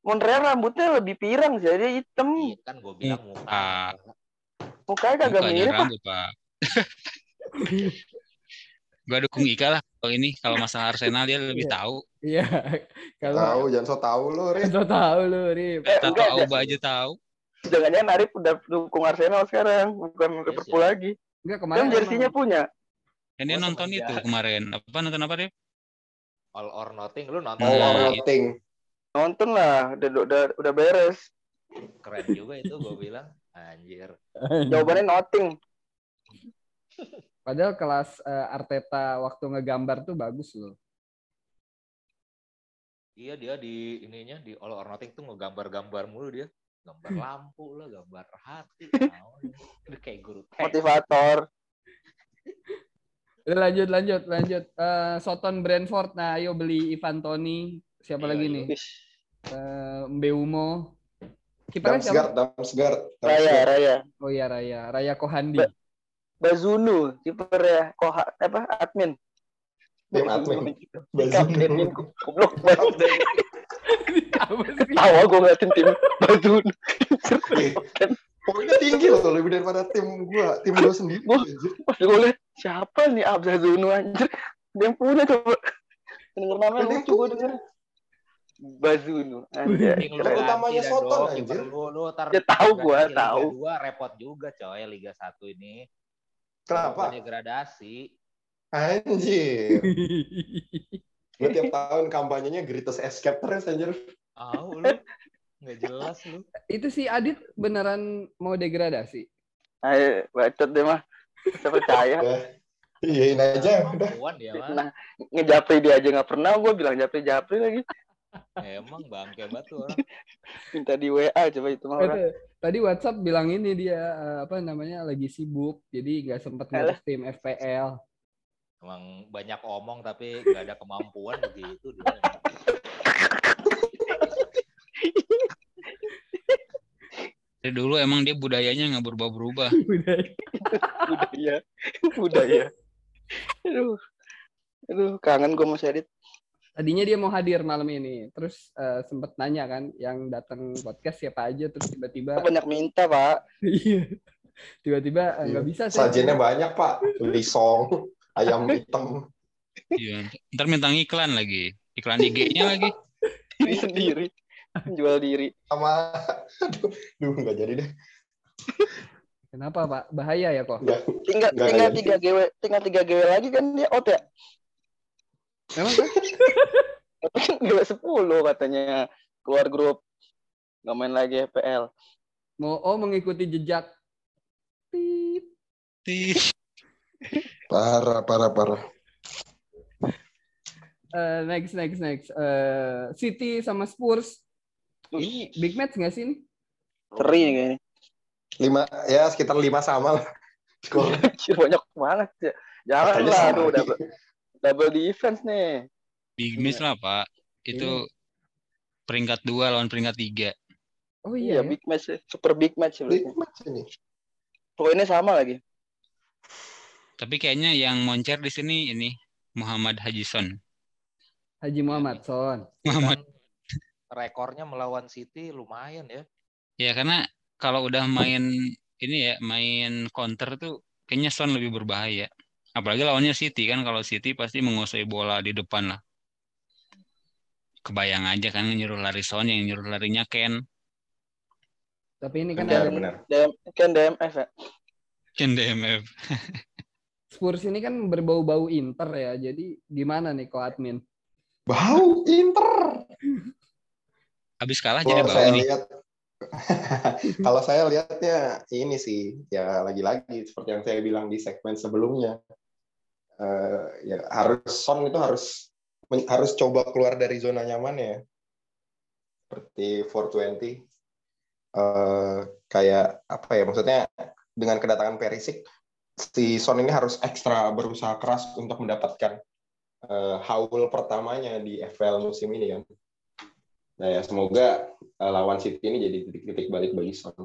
Montreal rambutnya lebih pirang jadi hitam. Iya kan gue bilang muka. Mukanya kagak mirip. Rambut, Pak. [laughs] gue dukung Ika lah ini kalau masalah Arsenal dia lebih tahu. Iya. Kalau tahu jangan so tahu lu, Rip. So tahu lu, Rip. Eh, tahu aja tahu. Jangan-jangan Arif udah dukung Arsenal sekarang, bukan iya Liverpool lagi. Enggak kemarin. Kan jersinya punya. Yang dia nonton itu kemarin. Apa nonton apa dia? All or Nothing. Lu nonton? All or Nothing. Nonton lah, udah udah udah beres. Keren juga itu gue bilang. Anjir. Jawabannya nothing. [laughs] Padahal kelas uh, Arteta waktu ngegambar tuh bagus loh. Iya dia di ininya di All or Nothing tuh ngegambar-gambar mulu dia. Gambar hmm. lampu lah, gambar hati. [laughs] Udah kayak guru Motivator. Lanjut lanjut lanjut. Uh, Soton Brentford. Nah, ayo beli Ivan Toni. Siapa iya, lagi iya. nih? Uh, Mbeumo. Kipernya siapa? Damsgaard, Raya, Raya. Oh iya Raya, Raya Kohandi. Ba Bazunu, kiper ya, Koha apa? Admin. Tim admin. Bazunu. Goblok banget. [laughs] Tawa gue ngeliatin tim Bazunu. Pokoknya tinggi loh lebih daripada tim gue, tim gue sendiri. Pas gue liat siapa nih Abzazunu anjir. Dia punya coba. Denger namanya lucu gue denger. Bazunu. Anjir. Lu utamanya Soton anjir. Lu lu tar ya, tahu gua, tahu. Liga 2 repot juga coy Liga 1 ini. Kenapa? Degradasi. Anjir. [laughs] lu tiap tahun kampanyenya Greatest Escape terus anjir. Oh, lu. Nggak jelas lu. Itu si Adit beneran mau degradasi? Ayo, bacot deh mah. Saya percaya. Iyain aja udah. Nah, ngejapri dia aja nggak pernah, gue bilang japri-japri lagi. Emang bangke banget orang. Minta di WA coba itu mah orang. Tadi WhatsApp bilang ini dia eh, apa namanya lagi sibuk, jadi nggak sempat ngurus tim FPL. Emang banyak omong tapi nggak ada kemampuan begitu dia. Dari dulu emang dia budayanya nggak berubah-berubah. [laughs] budaya, budaya. Aduh, aduh kangen gue masih Adit tadinya dia mau hadir malam ini terus uh, sempet nanya kan yang datang podcast siapa aja terus tiba-tiba banyak minta pak. [laughs] Iya. Tiba-tiba eh, nggak uh, bisa sajiannya banyak pak. Lisong ayam [laughs] hitam. Iya ntar minta iklan lagi. Iklan IG-nya lagi. [laughs] Diri sendiri. Jual diri. Sama. Aduh, aduh nggak jadi deh. Kenapa Pak? Bahaya ya kok? tinggal tinggal tiga GW, tinggal tiga GW lagi kan dia out ya? Emang kan? [laughs] Dua sepuluh katanya keluar grup nggak main lagi FPL. Mau oh mengikuti jejak. Tip. Tip. [laughs] Parah, parah, parah. Uh, next, next, next. Uh, City sama Spurs. Ini big match nggak sih ini? Seri nih kayaknya. Lima, ya sekitar lima sama lah. [laughs] Banyak banget ya. Jangan lah, aduh, udah, double defense nih. Big miss lah Pak. Itu Ini. peringkat dua lawan peringkat tiga. Oh iya, iya ya? big match, super big match. Big match ini. Poinnya sama lagi. Tapi kayaknya yang moncer di sini ini Muhammad Haji Son. Haji Muhammad Son. Muhammad. Rekornya melawan City lumayan ya. Ya karena kalau udah main ini ya main counter tuh kayaknya Son lebih berbahaya. Apalagi lawannya City kan kalau City pasti menguasai bola di depan lah. Kebayang aja kan nyuruh lari Son yang nyuruh larinya Ken. Tapi ini kan benar, ada benar. DM, Ken DMF ya. Ken DMF. [laughs] Spurs ini kan berbau-bau Inter ya. Jadi gimana nih kok admin? Bau Inter. Habis kalah jadi bau nih. Lihat, [laughs] kalau saya lihatnya ini sih ya lagi-lagi seperti yang saya bilang di segmen sebelumnya uh, ya harus Son itu harus harus coba keluar dari zona nyaman ya seperti 420 uh, eh, kayak apa ya maksudnya dengan kedatangan Perisik si Son ini harus ekstra berusaha keras untuk mendapatkan uh, haul pertamanya di FPL musim ini kan. Nah ya semoga uh, lawan City ini jadi titik-titik balik bagi Son.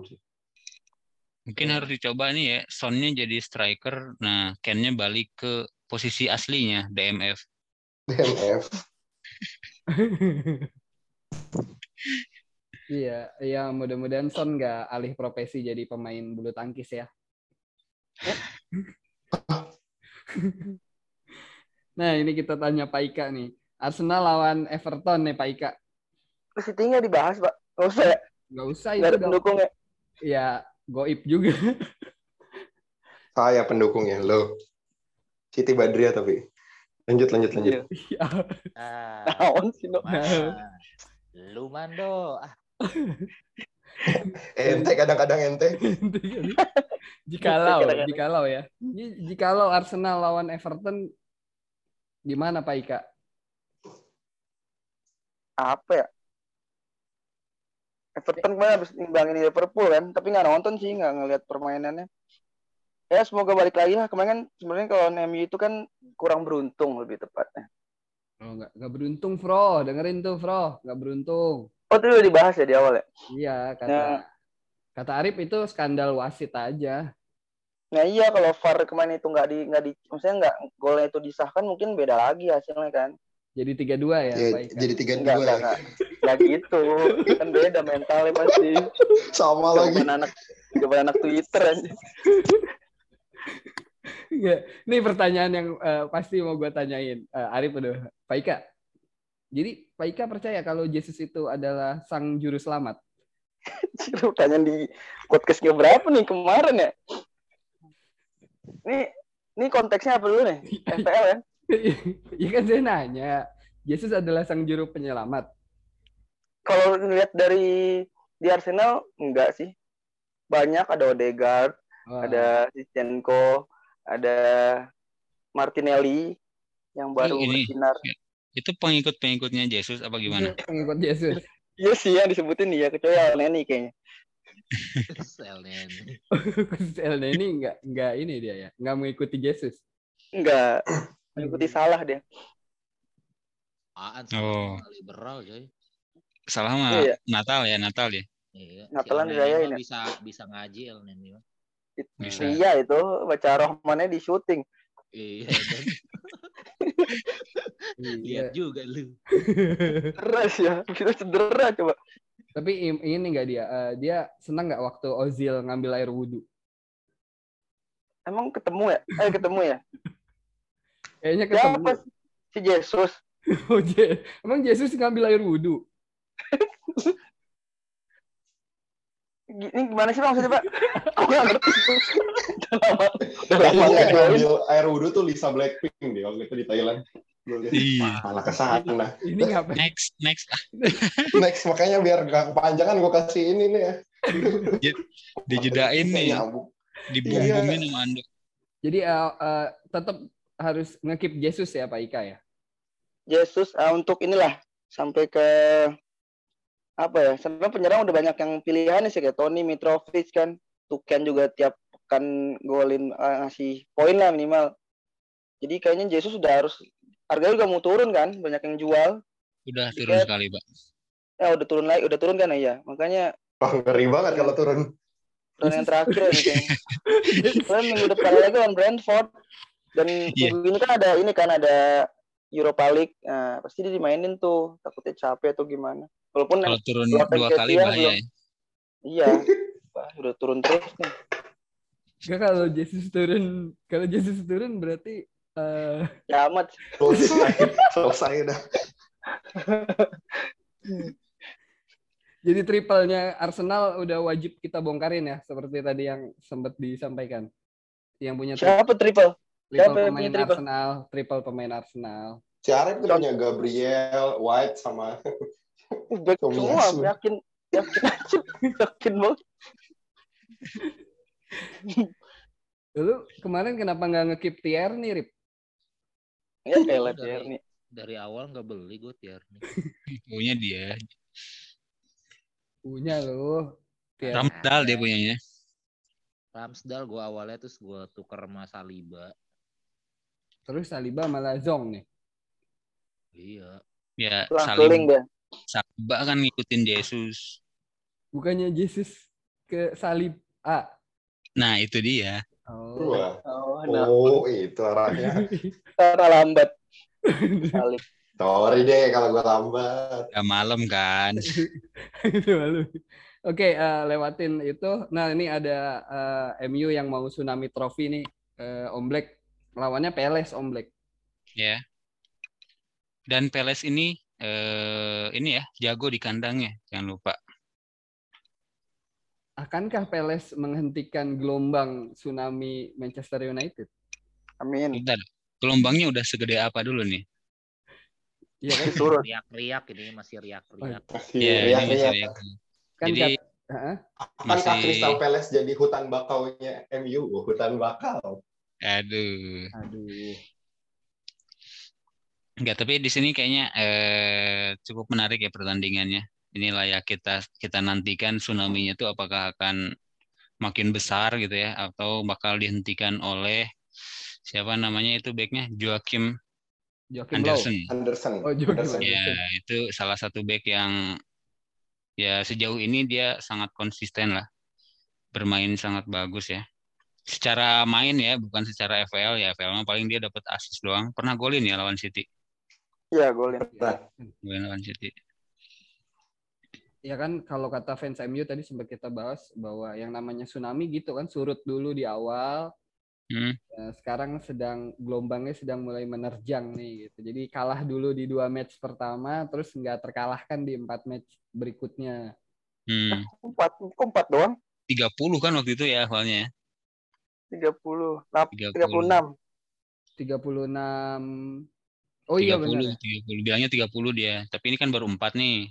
Mungkin harus dicoba nih ya, Sonnya jadi striker, nah Kennya balik ke posisi aslinya DMF. DMF. [laughs] iya, iya mudah-mudahan Son nggak alih profesi jadi pemain bulu tangkis ya. [laughs] nah ini kita tanya Pak Ika nih. Arsenal lawan Everton nih Pak Ika. City nggak dibahas Pak? Nggak usah ya? Nggak usah itu. Nggak ada pendukung ya? Ya, goib juga. Saya pendukungnya, lo. Siti Badria tapi. Lanjut lanjut lanjut. Iya. Ah, Naon sih, Lu mando. Ah. ente kadang-kadang ente. [laughs] jikalau, jikalau ya. Jikalau Arsenal lawan Everton gimana Pak Ika? Apa ya? Everton kemarin habis nimbangin Liverpool kan, tapi nggak nonton sih, nggak ngeliat permainannya. Ya semoga balik lagi lah. Kemarin kan sebenarnya kalau MU itu kan kurang beruntung lebih tepatnya. Oh nggak nggak beruntung, Fro. Dengerin tuh, Fro. Nggak beruntung. Oh itu udah dibahas ya di awal ya? Iya kata nah, kata Arif itu skandal wasit aja. Nah iya kalau VAR kemarin itu nggak di nggak di maksudnya nggak golnya itu disahkan mungkin beda lagi hasilnya kan. Jadi tiga dua ya, ya Jadi tiga dua. Enggak, enggak. gitu. Kan beda mentalnya pasti. Sama lagi. anak anak Twitter aja. Ini pertanyaan yang uh, pasti mau gue tanyain. Uh, Arif udah. Pak Ika. Jadi Pak Ika percaya kalau Yesus itu adalah sang juru selamat? Pertanyaan di podcastnya berapa nih kemarin ya? Ini ini konteksnya apa dulu nih? FPL ya? Iya kan saya nanya. Yesus adalah sang juru penyelamat. Kalau lihat dari di Arsenal enggak sih. Banyak ada Odegaard, Wah. ada Zinchenko, ada Martinelli yang baru ini, bersinar. Itu pengikut-pengikutnya Yesus apa gimana? Iya, pengikut Yesus. Iya sih yang disebutin ya kecuali Neni kayaknya. [laughs] Sel Neni. Sel Neni enggak enggak ini dia ya, enggak mengikuti Yesus. Enggak, mengikuti salah dia. Apaan oh. liberal coy. Salah mah iya. Natal ya, Natal ya. Iya. Natalan si saya ini. Bisa bisa ngaji El Neni. Bisa. Iya itu baca rohmannya di syuting. Iya. Lihat juga lu. Keras ya, kita cedera coba. Tapi ini enggak dia, uh, dia senang nggak waktu Ozil ngambil air wudhu? Emang ketemu ya? Eh ketemu ya? Kayaknya ketemu. Ya, si Jesus. [laughs] oh, Je Emang Jesus ngambil air wudhu? [laughs] ini gimana sih maksudnya pak? [laughs] Aku nggak ngerti. Udah lama, udah lama ngambil air wudhu tuh Lisa Blackpink dia waktu itu di Thailand. Iya. Malah ke sana. Ini ngapain? Next, next. [laughs] next, makanya biar gak kepanjangan gue kasih ini nih ya. [laughs] Dijedain nih. Dibumbungin sama Ando. Jadi uh, uh, tetap harus ngekip Jesus ya Pak Ika ya? Jesus uh, untuk inilah sampai ke apa ya? Sebenarnya penyerang udah banyak yang pilihan sih kayak Tony Mitrovic kan, Tuken juga tiap pekan golin uh, ngasih poin lah minimal. Jadi kayaknya Jesus sudah harus harganya juga mau turun kan banyak yang jual. Udah turun Tiket, sekali pak. Ya udah turun lagi udah turun kan? Ya makanya Wah, ngeri banget kalau turun. Turun yang terakhir ya kayaknya minggu depan lagi lawan Brentford dan yeah. minggu ini kan ada ini kan ada Europa League. Nah, pasti dia dimainin tuh takutnya capek atau gimana walaupun kalau turun dua kali bahaya belum, ya. iya Wah, udah turun terus nih Gak kalau Jesus turun, kalau Jesus turun berarti Uh, Kiamat. Selesai, selesai dah. [laughs] Jadi triplenya Arsenal udah wajib kita bongkarin ya, seperti tadi yang sempat disampaikan. Yang punya siapa triple? Triple siapa pemain triple? Arsenal, triple pemain Arsenal. Si Arif tuh punya Gabriel, White sama Back semua, yakin yakin aja, yakin banget. Lalu kemarin kenapa nggak ngekip nih, Rip? Ya kayak dari, nih. Dari awal nggak beli gue Tierney. Punya dia. Punya lo. Ramsdal dia punyanya. Ramsdal gue awalnya terus gue tuker sama Saliba. Terus Saliba malah Zong nih. Iya. Ya, Saliba. Saliba kan ngikutin Jesus. Bukannya Jesus ke salib A. Nah, itu dia. Oh, oh, nah. oh itu arahnya. [laughs] Cara lambat. Salib. Sorry deh kalau gue lambat. Ya malam kan. malam. Oke, okay, uh, eh, lewatin itu. Nah, ini ada uh, eh, MU yang mau Tsunami Trophy nih. Uh, Om Black. Lawannya Peles, Om Black. Ya. Yeah. Dan Peles ini uh, ini ya, jago di kandangnya. Jangan lupa akankah Peles menghentikan gelombang tsunami Manchester United? Amin. Bentar. gelombangnya udah segede apa dulu nih? Iya kan [laughs] turun. Riak-riak ini masih riak-riak. Masih yeah, riak-riak. Kan jadi uh, Akankah masih... Crystal Palace jadi hutan bakaunya MU? Oh, hutan bakau. Aduh. Aduh. Enggak, tapi di sini kayaknya eh, cukup menarik ya pertandingannya. Ini layak kita kita nantikan tsunami-nya itu apakah akan makin besar gitu ya atau bakal dihentikan oleh siapa namanya itu backnya Joachim Joachim Anderson. Anderson. Oh, Anderson. Ya, itu salah satu back yang ya sejauh ini dia sangat konsisten lah. Bermain sangat bagus ya. Secara main ya, bukan secara FPL ya. FPL paling dia dapat assist doang. Pernah golin ya lawan City. Iya, golin. Iya. Golin City. Ya kan kalau kata fans MU tadi sempat kita bahas bahwa yang namanya tsunami gitu kan surut dulu di awal. Hmm. Ya, sekarang sedang gelombangnya sedang mulai menerjang nih gitu. Jadi kalah dulu di dua match pertama terus nggak terkalahkan di empat match berikutnya. Hmm. Empat, empat doang? 30 kan waktu itu ya awalnya. 30, 30. 36. 36 Oh 30, iya benar. 30. Bilangnya 30 dia. Tapi ini kan baru 4 nih.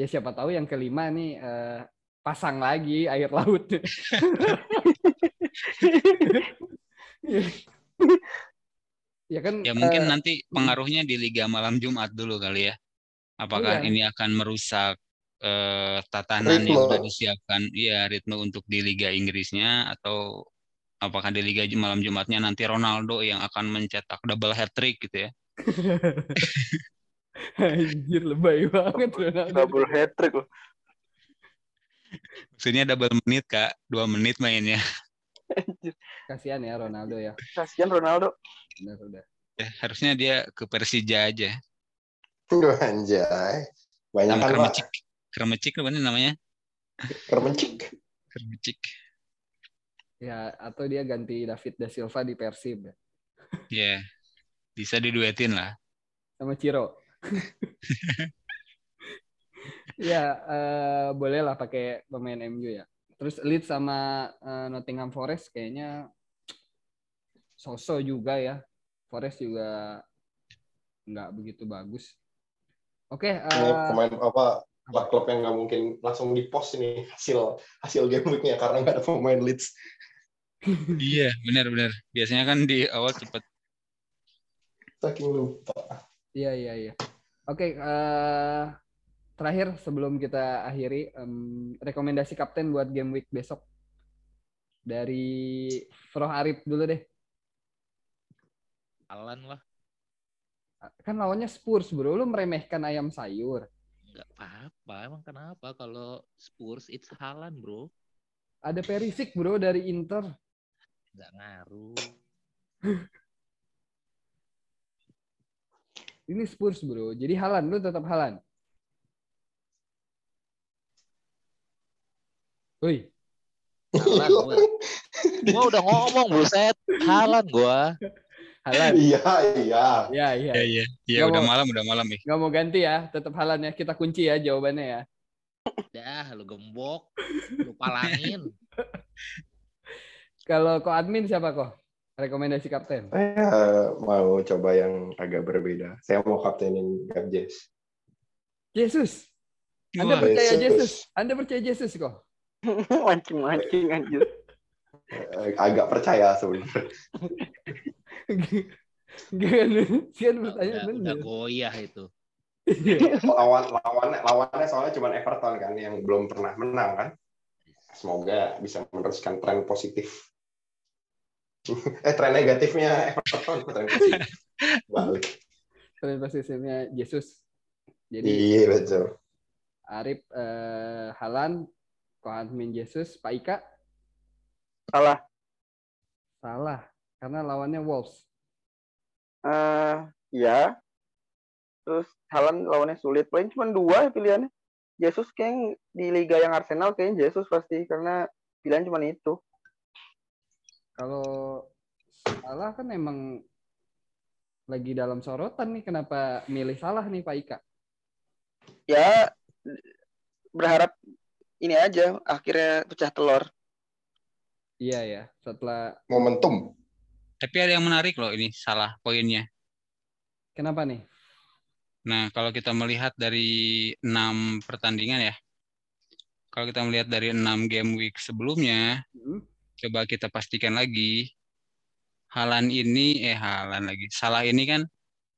Ya siapa tahu yang kelima nih uh, pasang lagi air laut. [laughs] ya kan ya mungkin uh, nanti pengaruhnya di liga malam Jumat dulu kali ya apakah iya. ini akan merusak uh, tatanan ritme. yang sudah disiapkan iya ritme untuk di liga Inggrisnya atau apakah di Liga malam Jumatnya nanti Ronaldo yang akan mencetak double hat trick gitu ya. [laughs] Anjir lebay banget Ronaldo. Double hat trick loh. Maksudnya double menit kak, dua menit mainnya. Kasihan ya Ronaldo ya. Kasihan Ronaldo. Benar udah. Ya, harusnya dia ke Persija aja. Tuh anjay. Banyak kan Kermecik. Kermecik apa namanya? Kermecik. Kermecik. Ya, atau dia ganti David Da Silva di Persib. Ya, yeah. bisa diduetin lah. Sama Ciro. [laughs] ya, uh, boleh lah pakai pemain MU ya. Terus Leeds sama uh, Nottingham Forest kayaknya sosok juga ya. Forest juga nggak begitu bagus. Oke. Okay, uh, ini pemain apa klub yang nggak mungkin langsung di post ini hasil hasil game weeknya karena nggak ada pemain Leeds iya, benar-benar. Biasanya kan di awal cepat. Saking lupa. Iya, iya, iya. Oke, uh, terakhir sebelum kita akhiri, um, rekomendasi kapten buat game week besok dari Froh Arif dulu deh. Alan lah. Kan lawannya Spurs, bro. Lu meremehkan ayam sayur. Enggak apa-apa. Emang kenapa kalau Spurs it's Halan, bro? Ada Perisic, bro, dari Inter nggak ngaruh. [laughs] Ini Spurs bro. Jadi Halan lu tetap Halan. Woi. Halan gua. [laughs] gua udah ngomong buset. Halan gua. Halan. Iya, iya. Iya, iya. Iya, iya. Iya, udah mau, malam, udah malam nih. Gak mau ganti ya, tetap Halan ya. Kita kunci ya jawabannya ya. Dah, lu gembok. Lu palangin. [laughs] Kalau kok admin siapa kok? Rekomendasi kapten? Saya mau coba yang agak berbeda. Saya mau kaptenin Gabjes. Yesus. Anda Wah, percaya Yesus? Anda percaya Yesus kok? [laughs] Mancing-mancing anjir. Eh, agak percaya sebenarnya. [laughs] Gak kan bertanya udah, bener. Udah goyah itu. [laughs] lawan lawannya lawannya soalnya cuma Everton kan yang belum pernah menang kan. Semoga bisa meneruskan tren positif eh tren negatifnya. Everton tren positif balik. Tren positifnya Jesus jadi iya betul. Arif eh, Halan Min Jesus Pak Ika? Salah. Salah karena lawannya Wolves. Uh, ya terus Halan lawannya sulit. Paling cuma dua pilihannya. Jesus kayak di liga yang Arsenal kayaknya Jesus pasti karena pilihan cuma itu kalau salah kan emang lagi dalam sorotan nih kenapa milih salah nih Pak Ika? Ya berharap ini aja akhirnya pecah telur. Iya ya, setelah momentum. Tapi ada yang menarik loh ini salah poinnya. Kenapa nih? Nah, kalau kita melihat dari enam pertandingan ya, kalau kita melihat dari enam game week sebelumnya, hmm. Coba kita pastikan lagi, Halan ini, eh Halan lagi, salah ini kan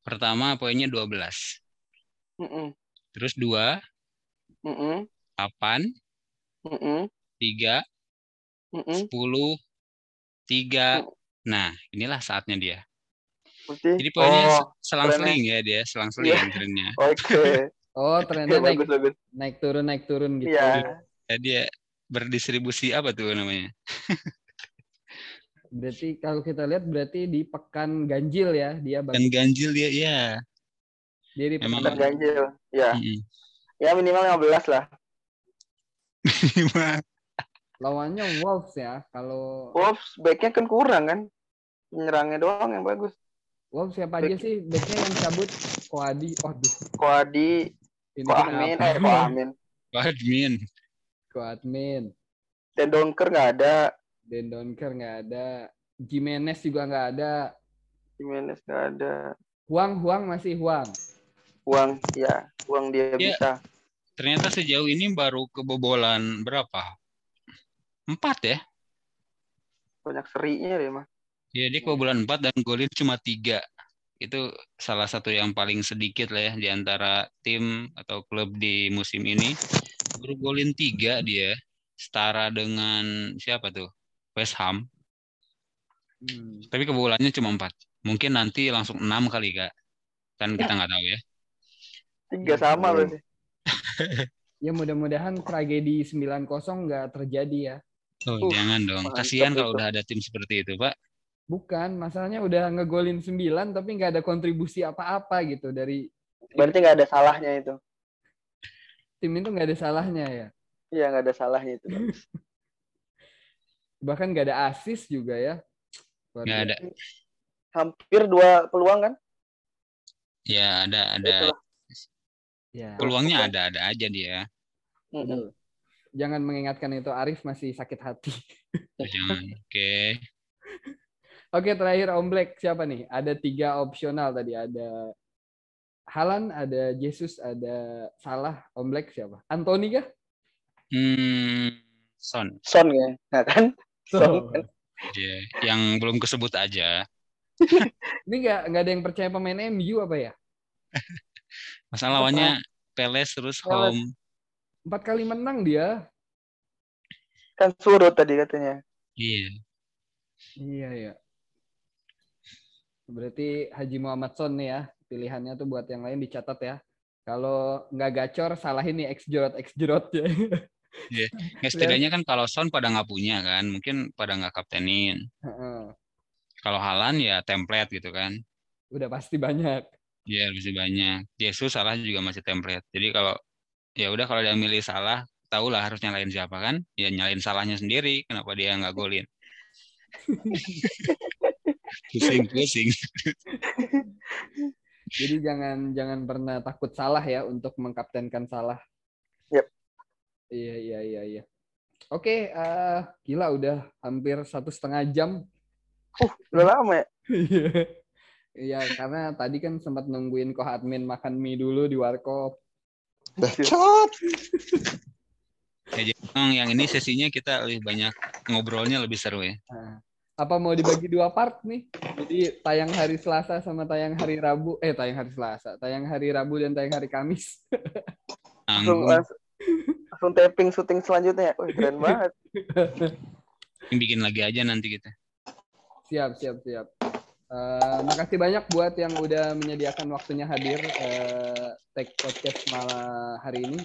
pertama poinnya 12. Mm -mm. Terus dua, mm -mm. 8, mm -mm. 3, mm -mm. 10, 3. Mm. Nah, inilah saatnya dia. Putih. Jadi poinnya oh, selang-seling ya dia, selang-seling yeah. trennya. [laughs] Oke. Okay. oh, trennya naik, bagus, bagus. naik turun naik turun gitu. Iya. Yeah. dia berdistribusi apa tuh namanya? [laughs] berarti kalau kita lihat berarti di pekan ganjil ya dia Pekan ganjil dia ya. Dia di pekan Emang... ganjil. Ya. Mm -hmm. Ya minimal 15 lah. Minimal. [laughs] Lawannya Wolves ya. Kalau Wolves backnya kan kurang kan. Menyerangnya doang yang bagus. Wow, siapa aja sih backnya yang cabut? Koadi, waduh. Koadi, Koadmin, eh Koadmin. Koadmin. Koadmin. Dan Donker nggak ada. Dan Donker nggak ada. Jimenez juga nggak ada. Jimenez nggak ada. Huang, Huang masih Huang. Huang, ya. Huang dia ya, bisa. Ternyata sejauh ini baru kebobolan berapa? Empat ya? Banyak serinya deh, mah. Ya, dia kebobolan 4 dan golin cuma tiga. Itu salah satu yang paling sedikit lah ya di antara tim atau klub di musim ini. Baru golin tiga dia. Setara dengan siapa tuh? West Ham. Hmm. Tapi kebobolannya cuma empat. Mungkin nanti langsung enam kali, Kak. Kan kita nggak tahu ya. Tiga sama berarti. [laughs] ya mudah-mudahan tragedi 9-0 nggak terjadi ya. Oh, uh, jangan dong. Kasihan kalau udah ada tim seperti itu, Pak. Bukan, masalahnya udah ngegolin 9 tapi nggak ada kontribusi apa-apa gitu dari Berarti nggak ada salahnya itu. Tim itu nggak ada salahnya ya? Iya, nggak ada salahnya itu. [laughs] Bahkan nggak ada asis juga ya. Nggak ada. Hampir dua peluang kan? Ya, ada ada. Ya. Peluangnya ada-ada aja dia. Jangan mengingatkan itu Arif masih sakit hati. Jangan. Oke. Okay. [laughs] Oke, terakhir Om Black siapa nih? Ada tiga opsional tadi. Ada Halan, ada Jesus, ada Salah. Om Black siapa? Anthony kah? Hmm, Son. Son ya, nah, kan? Son. Kan? Yeah, yang belum kesebut aja. [laughs] Ini nggak nggak ada yang percaya pemain MU apa ya? [laughs] Masalah lawannya Peles terus Peles. home. Empat kali menang dia. Kan surut tadi katanya. Iya. Iya ya. Berarti Haji Muhammad Son nih ya, pilihannya tuh buat yang lain dicatat ya. Kalau nggak gacor, salahin nih X jerot X jerot ya. [laughs] Iya, yeah. setidaknya kan kalau Son pada nggak punya kan, mungkin pada nggak kaptenin. Uh-uh. Kalau Halan ya template gitu kan. Udah pasti banyak. Iya, yeah, pasti banyak. Jesus salah juga masih template. Jadi kalau ya udah kalau dia milih salah, tahulah harus nyalain siapa kan? Ya nyalain salahnya sendiri. Kenapa dia nggak golin? [laughs] pusing-pusing. [laughs] Jadi jangan jangan pernah takut salah ya untuk mengkaptenkan salah. Yep. Iya iya iya iya. Oke, uh, gila udah hampir satu setengah jam. Uh, udah lama ya? Iya, karena tadi kan sempat nungguin koh admin makan mie dulu di warkop. Bacot. ya, yang ini sesinya kita lebih banyak ngobrolnya lebih seru ya. Nah, apa mau dibagi dua part nih? Jadi tayang hari Selasa sama tayang hari Rabu. Eh tayang hari Selasa, tayang hari Rabu dan tayang hari Kamis. [laughs] langsung, langsung tapping syuting selanjutnya. Wih, keren banget. [laughs] Bikin lagi aja nanti kita. Siap, siap, siap. Uh, makasih banyak buat yang udah menyediakan waktunya hadir uh, take podcast malam hari ini.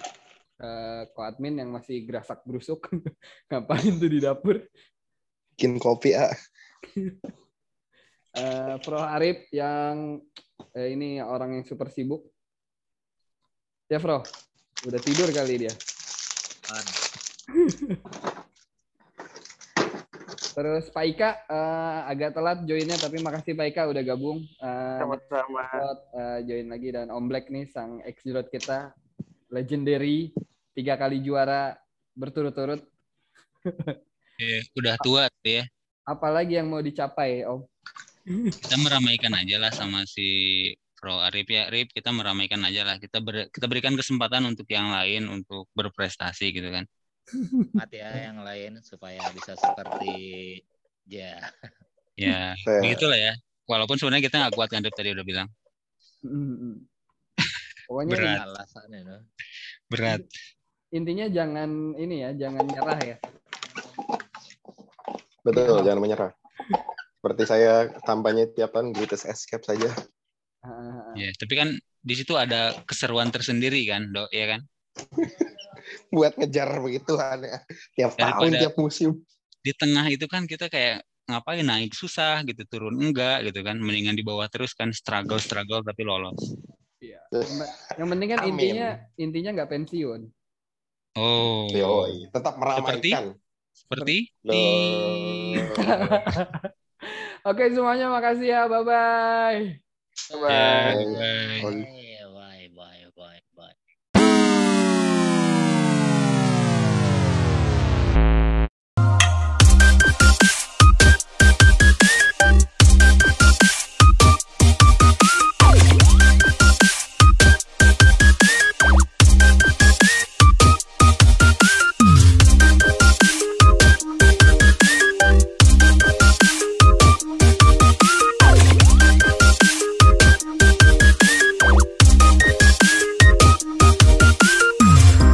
Uh, ko admin yang masih gerasak gerusuk [laughs] ngapain tuh di dapur bikin kopi ah. uh, [laughs] Pro Arif yang eh, ini orang yang super sibuk. Ya, Bro. Udah tidur kali dia. [laughs] Terus Pak Ika uh, agak telat joinnya tapi makasih Pak Ika udah gabung. Uh, Sama-sama. Uh, join lagi dan Om Black nih sang ex kita legendary tiga kali juara berturut-turut. [laughs] Ya, udah tua ya. Apalagi yang mau dicapai, Om? kita meramaikan aja lah sama si Pro Arif ya Arif kita meramaikan aja lah kita ber, kita berikan kesempatan untuk yang lain untuk berprestasi gitu kan mati ya yang lain supaya bisa seperti ya ya begitulah ya walaupun sebenarnya kita nggak kuat kan Arif tadi udah bilang Pokoknya berat. Alasannya, no? berat. Intinya jangan ini ya, jangan nyerah ya. Betul, ya. jangan menyerah. Seperti saya kampanye tiap tahun greatest escape saja. Ya, tapi kan di situ ada keseruan tersendiri kan, Dok, ya kan? [laughs] Buat ngejar begitu ya. Tiap Daripada tahun, tiap musim. Di tengah itu kan kita kayak ngapain naik susah gitu, turun enggak gitu kan. Mendingan di bawah terus kan struggle-struggle tapi lolos. Iya. Yang penting kan Amin. intinya intinya nggak pensiun. Oh. Yoi, tetap meramaikan. Seperti? Seperti? [laughs] Oke semuanya makasih ya. Bye bye. Bye bye. bye, -bye.